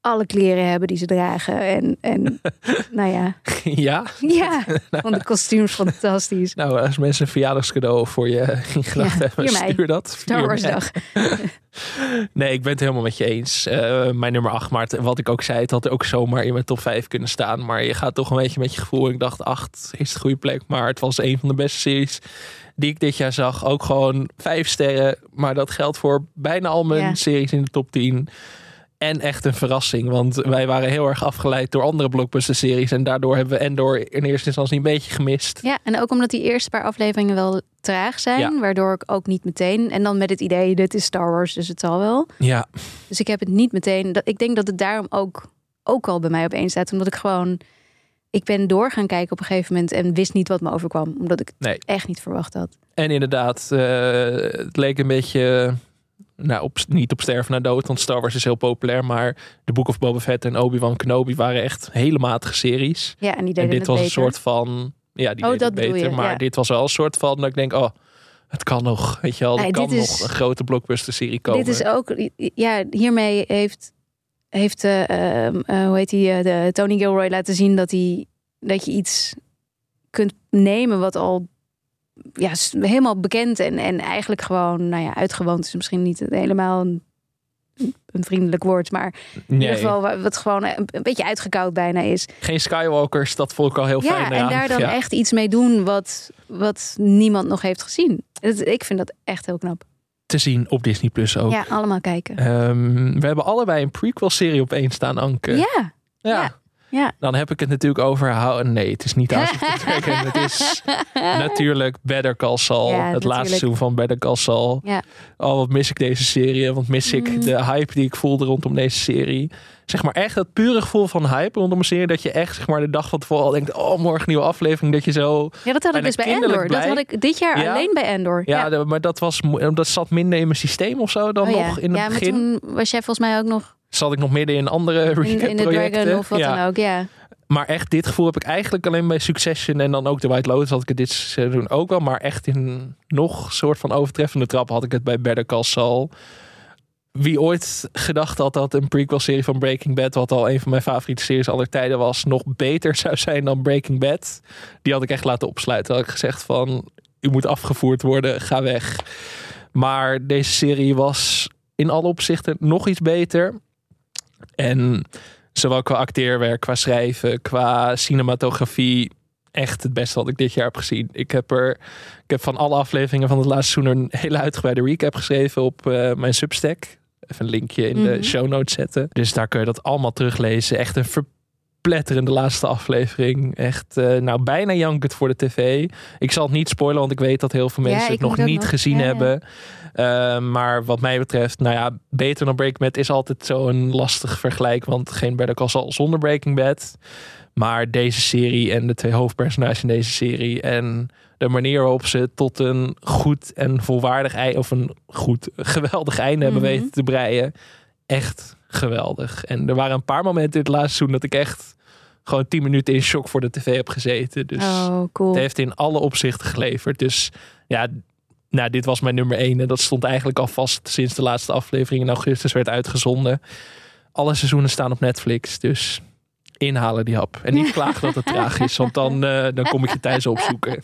C: alle kleren hebben die ze dragen. En, en [LAUGHS] nou ja,
B: ja.
C: ja, vond de kostuums fantastisch.
B: Nou, als mensen een verjaardagscadeau voor je in gedachten
C: Ja,
B: hebben,
C: mij.
B: stuur dat.
C: Star Wars dag. [LAUGHS]
B: Nee, ik ben het helemaal met je eens. Eh, mijn nummer 8, maar het- wat ik ook zei, het had ook zomaar in mijn top 5 kunnen staan. Maar je gaat toch een beetje met je gevoel. Ik dacht 8 is de goede plek, maar het was een van de beste series die ik dit jaar zag. Ook gewoon 5 sterren, maar dat geldt voor bijna al mijn
C: Ja.
B: series in de top 10. En echt een verrassing, want wij waren heel erg afgeleid door andere blockbuster-series. En daardoor hebben we Endor in eerste instantie een beetje gemist.
C: Ja, en ook omdat die eerste paar afleveringen wel traag zijn,
B: Ja.
C: waardoor ik ook niet meteen. En dan met het idee, dit is Star Wars, dus het zal wel.
B: Ja,
C: Dus ik heb het niet meteen. Dat, ik denk dat het daarom ook, ook al bij mij opeens staat, omdat ik gewoon. Ik ben door gaan kijken op een gegeven moment en wist niet wat me overkwam, omdat ik het
B: Nee.
C: echt niet verwacht had.
B: En inderdaad, eh, het leek een beetje. Nou, op, niet op sterven na dood, want Star Wars is heel populair. Maar The Book of Boba Fett en Obi-Wan Kenobi waren echt hele matige series.
C: Ja, en die
B: En
C: deden
B: dit
C: het
B: was
C: beter.
B: een soort van. Ja, die
C: Oh, dat
B: het beter.
C: je,
B: maar
C: ja.
B: dit was wel een soort van. Dat ik denk, oh, het kan nog. Weet je wel, er
C: Nee,
B: kan nog
C: is-
B: een grote blockbuster-serie komen.
C: Dit is ook, ja, hiermee heeft, heeft eh, hoe heet die, eh, de Tony Gilroy laten zien dat hij dat je iets kunt nemen wat al ja, helemaal bekend en, en eigenlijk gewoon, nou ja, uitgewoond is misschien niet helemaal een, een vriendelijk woord, maar in
B: nee,
C: ieder geval wa- wat gewoon een, een beetje uitgekoud bijna is.
B: geen Skywalkers, dat vond ik al heel fijn.
C: Ja, en daar dan
B: Ja.
C: echt iets mee doen wat, wat niemand nog heeft gezien. Het- ik vind dat echt heel knap.
B: Te zien op Disney Plus ook.
C: Ja, allemaal kijken.
B: Ehm, we hebben allebei een prequel-serie op één staan, Anke.
C: Ja,
B: Ja.
C: Ja. Ja.
B: Dan heb ik het natuurlijk over... Nee, het is niet House Dragon. [LAUGHS] Het is natuurlijk Better Call Saul.
C: Ja,
B: het
C: natuurlijk.
B: laatste seizoen van Better Call Saul.
C: Ja.
B: Oh, wat mis ik deze serie. Wat mis ik
C: Mm.
B: de hype die ik voelde rondom deze serie. Zeg maar echt dat pure gevoel van hype rondom een serie. Dat je echt zeg maar de dag van tevoren al denkt... Oh, morgen nieuwe aflevering. Dat je zo...
C: Ja, dat had ik dus bij Endor. Dat had ik dit jaar
B: Ja?
C: alleen bij Endor.
B: Ja, maar dat, was, dat zat minder in mijn systeem of zo dan
C: Oh
B: nog in het
C: ja, maar
B: begin.
C: toen was jij volgens mij ook nog
B: Zat ik nog midden in andere
C: in, in de. Dragon of wat
B: Ja.
C: dan ook. Ja.
B: Maar echt, dit gevoel heb ik eigenlijk alleen bij Succession en dan ook de White Lotus had ik het dit seizoen ook wel. Maar echt in nog soort van overtreffende trap had ik het bij Better Call Saul. wie ooit gedacht had dat een prequel-serie van Breaking Bad, wat al een van mijn favoriete series aller tijden was, nog beter zou zijn dan Breaking Bad, die had ik echt laten opsluiten. Had ik gezegd van, u moet afgevoerd worden, ga weg. Maar deze serie was in alle opzichten nog iets beter. En zowel qua acteerwerk, qua schrijven, qua cinematografie, echt het beste wat ik dit jaar heb gezien. Ik heb er, ik heb van alle afleveringen van het laatste seizoen een hele uitgebreide recap geschreven op eh, mijn Substack. Even een linkje in de
C: Mhm.
B: show notes zetten. Dus daar kun je dat allemaal teruglezen. Echt een verpletterende laatste aflevering. Echt, eh, nou bijna jankend voor de tv. Ik zal het niet spoilen, want ik weet dat heel veel mensen het nog niet
C: nog-
B: gezien
C: ja,
B: hebben. Uh, maar wat mij betreft, nou ja, beter dan Breaking Bad is altijd zo'n lastig vergelijk. Want geen Better Call Saul zonder Breaking Bad. Maar deze serie en de twee hoofdpersonages in deze serie en de manier waarop ze tot een goed en volwaardig einde, of een goed, [LAUGHS] geweldig einde hebben
C: Mhm.
B: weten te breien. Echt geweldig. En er waren een paar momenten in het laatste seizoen dat ik echt gewoon tien minuten in shock voor de tv heb gezeten. Dus
C: oh, cool.
B: het heeft in alle opzichten geleverd. Dus ja, nou, dit was mijn nummer één. En dat stond eigenlijk al vast sinds de laatste aflevering in augustus werd uitgezonden. Alle seizoenen staan op Netflix. Dus inhalen die hap. En niet [LAUGHS] klagen dat het traag is. Want dan, eh, dan kom ik je thuis opzoeken. [LAUGHS]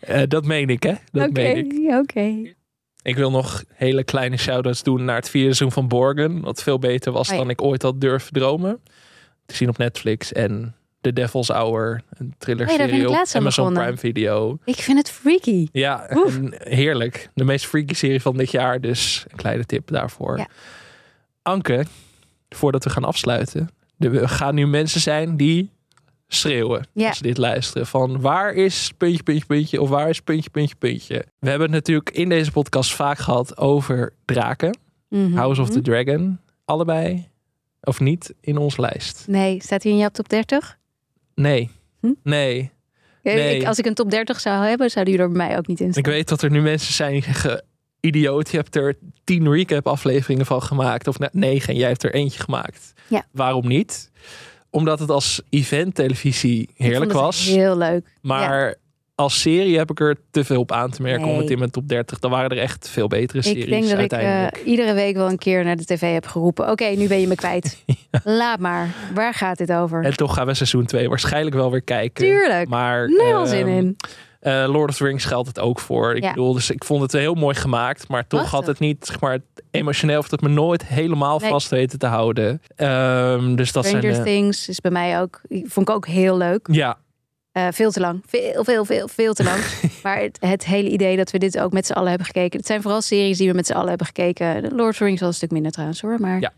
B: Eh, dat meen ik, hè? Dat meen ik.
C: oké.
B: Ik wil nog hele kleine shout-outs doen naar het vierde seizoen van Borgen. Wat veel beter was
C: Oh ja.
B: dan ik ooit had durven dromen. Te zien op Netflix. En The Devil's Hour. Een thriller
C: Oh
B: op Amazon
C: begonnen.
B: Prime Video.
C: Ik vind het freaky.
B: Ja, heerlijk. De meest freaky serie van dit jaar. Dus een kleine tip daarvoor.
C: Ja.
B: Anke, voordat we gaan afsluiten. Er gaan nu mensen zijn die schreeuwen
C: Ja.
B: als ze dit luisteren. Van waar is puntje, puntje, puntje of waar is puntje, puntje, puntje. We hebben het natuurlijk in deze podcast vaak gehad over draken.
C: Mhm.
B: House of the Dragon. Allebei of niet in onze lijst.
C: Nee, staat hij in jouw top 30?
B: Nee.
C: Hm?
B: Nee. Nee.
C: Ik, als ik een top 30 zou hebben, zou die er bij mij ook niet in staan.
B: Ik weet dat er nu mensen zijn die zeggen... Idioot, je hebt er tien recap afleveringen van gemaakt. Of net negen en jij hebt er eentje gemaakt.
C: Ja.
B: Waarom niet? Omdat het als event televisie heerlijk was.
C: Heel leuk.
B: Maar als serie heb ik er te veel op aan te merken om
C: Nee.
B: het in mijn top 30. Dan waren er echt veel betere series
C: Ik denk dat ik eh, iedere week wel een keer naar de tv heb geroepen. Oké, nu ben je me kwijt. [LAUGHS] Laat maar. Waar gaat dit over?
B: En toch gaan we seizoen 2 waarschijnlijk wel weer kijken.
C: Tuurlijk.
B: Maar ehm,
C: zin in.
B: eh, Lord of the Rings geldt het ook voor. Ik
C: Ja.
B: bedoel, dus ik vond het heel mooi gemaakt. Maar toch
C: Prachtig.
B: had het niet, zeg maar, emotioneel of het me nooit helemaal
C: Nee.
B: vast weten te houden. Ehm, dus dat
C: Stranger
B: zijn de,
C: Things is bij mij ook, vond ik ook heel leuk.
B: Ja,
C: Eh, veel te lang. Veel, veel, veel, veel te lang. [LAUGHS] maar het, het hele idee dat we dit ook met z'n allen hebben gekeken. Het zijn vooral series die we met z'n allen hebben gekeken. Lord of the Rings wel een stuk minder trouwens hoor. Maar
B: Ja.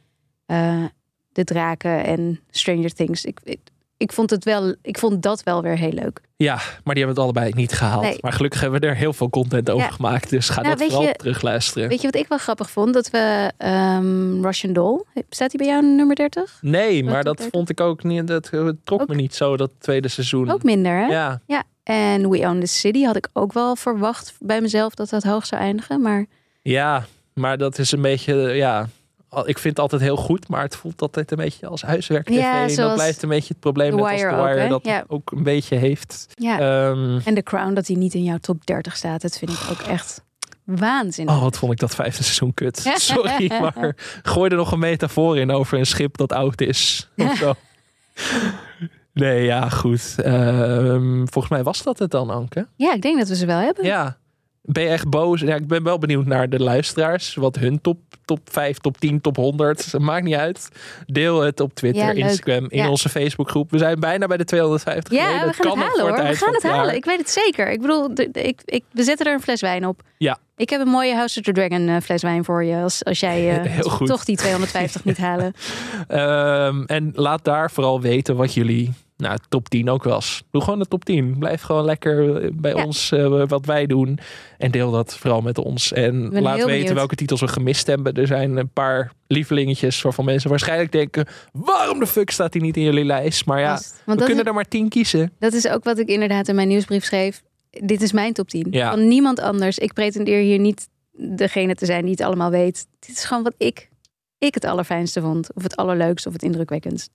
C: eh, de draken en Stranger Things. Ik, ik, ik vond het wel, ik vond dat wel weer heel leuk.
B: ja, maar die hebben het allebei niet gehaald.
C: Nee.
B: Maar gelukkig hebben we er heel veel content over
C: Ja.
B: gemaakt. Dus ga
C: Nou,
B: dat vooral
C: je-
B: terugluisteren.
C: Weet je wat ik wel grappig vond? Dat we ehm, Russian Doll. Staat die bij jou nummer 30?
B: Nee, maar dat vond ik ook niet. Dat het trok
C: Ook-
B: me niet zo, dat tweede seizoen.
C: Ook minder hè?
B: Ja,
C: Ja. En We Own the City had ik ook wel verwacht bij mezelf dat dat hoog zou eindigen. Maar
B: ja, maar dat is een beetje, ja... Ik vind het altijd heel goed, maar het voelt altijd een beetje als huiswerk tv.
C: Ja,
B: en dat blijft een beetje het probleem met als
C: Wire ook, hè?
B: dat
C: Ja.
B: ook een beetje heeft.
C: ja.
B: Ehm,
C: En The Crown, dat hij niet in jouw top 30 staat, dat vind ik ook echt waanzinnig.
B: oh, wat vond ik dat vijfde seizoen kut. [LAUGHS] Sorry, maar gooi er nog een metafoor in over een schip dat oud is. Of zo. [LAUGHS] Nee, ja, goed. Ehm, volgens mij was dat het dan, Anke.
C: Ja, ik denk dat we ze wel hebben.
B: Ja. Ben je echt boos? Ja, ik ben wel benieuwd naar de luisteraars. Wat hun top, top 5, top 10, top 100. [LAUGHS] Maakt niet uit. Deel het op Twitter,
C: Ja.
B: Instagram, in
C: Ja.
B: onze Facebookgroep. We zijn bijna bij de 250.
C: Ja, we
B: dat
C: gaan
B: kan
C: het halen hoor. We gaan het halen. Ik weet het zeker. Ik bedoel, ik, ik, we zetten er een fles wijn op.
B: Ja.
C: Ik heb een mooie House of the Dragon eh, fles wijn voor je. Als, als jij [LAUGHS] eh, toch die 250 niet halen. [LAUGHS]
B: Ehm, en laat daar vooral weten wat jullie nou, top 10 ook was. Doe gewoon de top 10. Blijf gewoon lekker bij
C: Ja.
B: ons eh, wat wij doen. En deel dat vooral met ons. En laat weten
C: benieuwd.
B: welke titels we gemist hebben. Er zijn een paar lievelingetjes waarvan mensen waarschijnlijk denken... waarom de fuck staat die niet in jullie lijst? Maar ja, we kunnen
C: is,
B: er maar 10 kiezen.
C: dat is ook wat ik inderdaad in mijn nieuwsbrief schreef. Dit is mijn top 10.
B: Ja.
C: Van niemand anders. Ik pretendeer hier niet degene te zijn die het allemaal weet. Dit is gewoon wat ik, ik het allerfijnste vond. Of het allerleukste of het indrukwekkendst.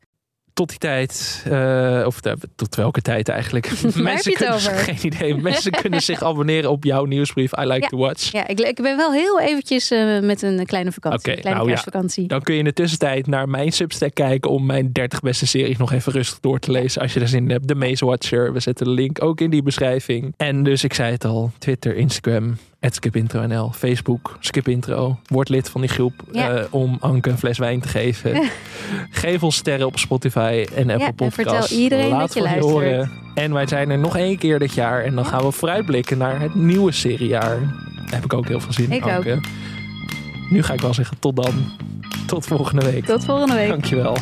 B: Tot die tijd, eh, of eh, tot welke tijd eigenlijk? [LAUGHS]
C: heb je het
B: kunnen,
C: over?
B: geen idee. [LAUGHS] Mensen kunnen zich abonneren op jouw nieuwsbrief. I like
C: Ja.
B: to watch.
C: Ja, ik, ik ben wel heel eventjes eh, met een kleine vakantie. Een kleine
B: nou ja.
C: kerstvakantie.
B: Dan kun je in de tussentijd naar mijn Substack kijken om mijn 30 beste series nog even rustig door te lezen. Als je er zin in hebt. De Maze Watcher. We zetten de link ook in die beschrijving. En dus ik zei het al. Twitter, Instagram, skipintro.nl, Facebook, skipintro. Word lid van die groep
C: Ja.
B: eh, om Anke een fles wijn te geven. [LAUGHS] Geef ons sterren op Spotify en Apple
C: en
B: Podcasts.
C: vertel iedereen
B: Laat
C: dat je luistert.
B: horen. En wij zijn er nog één keer dit jaar. En dan
C: Ja.
B: gaan we vooruitblikken naar het nieuwe seriejaar. Daar heb ik ook heel veel zin in,
C: Ik ook.
B: Anke. Nu ga ik wel zeggen tot dan. Tot volgende week.
C: Tot volgende week.
B: Dankjewel.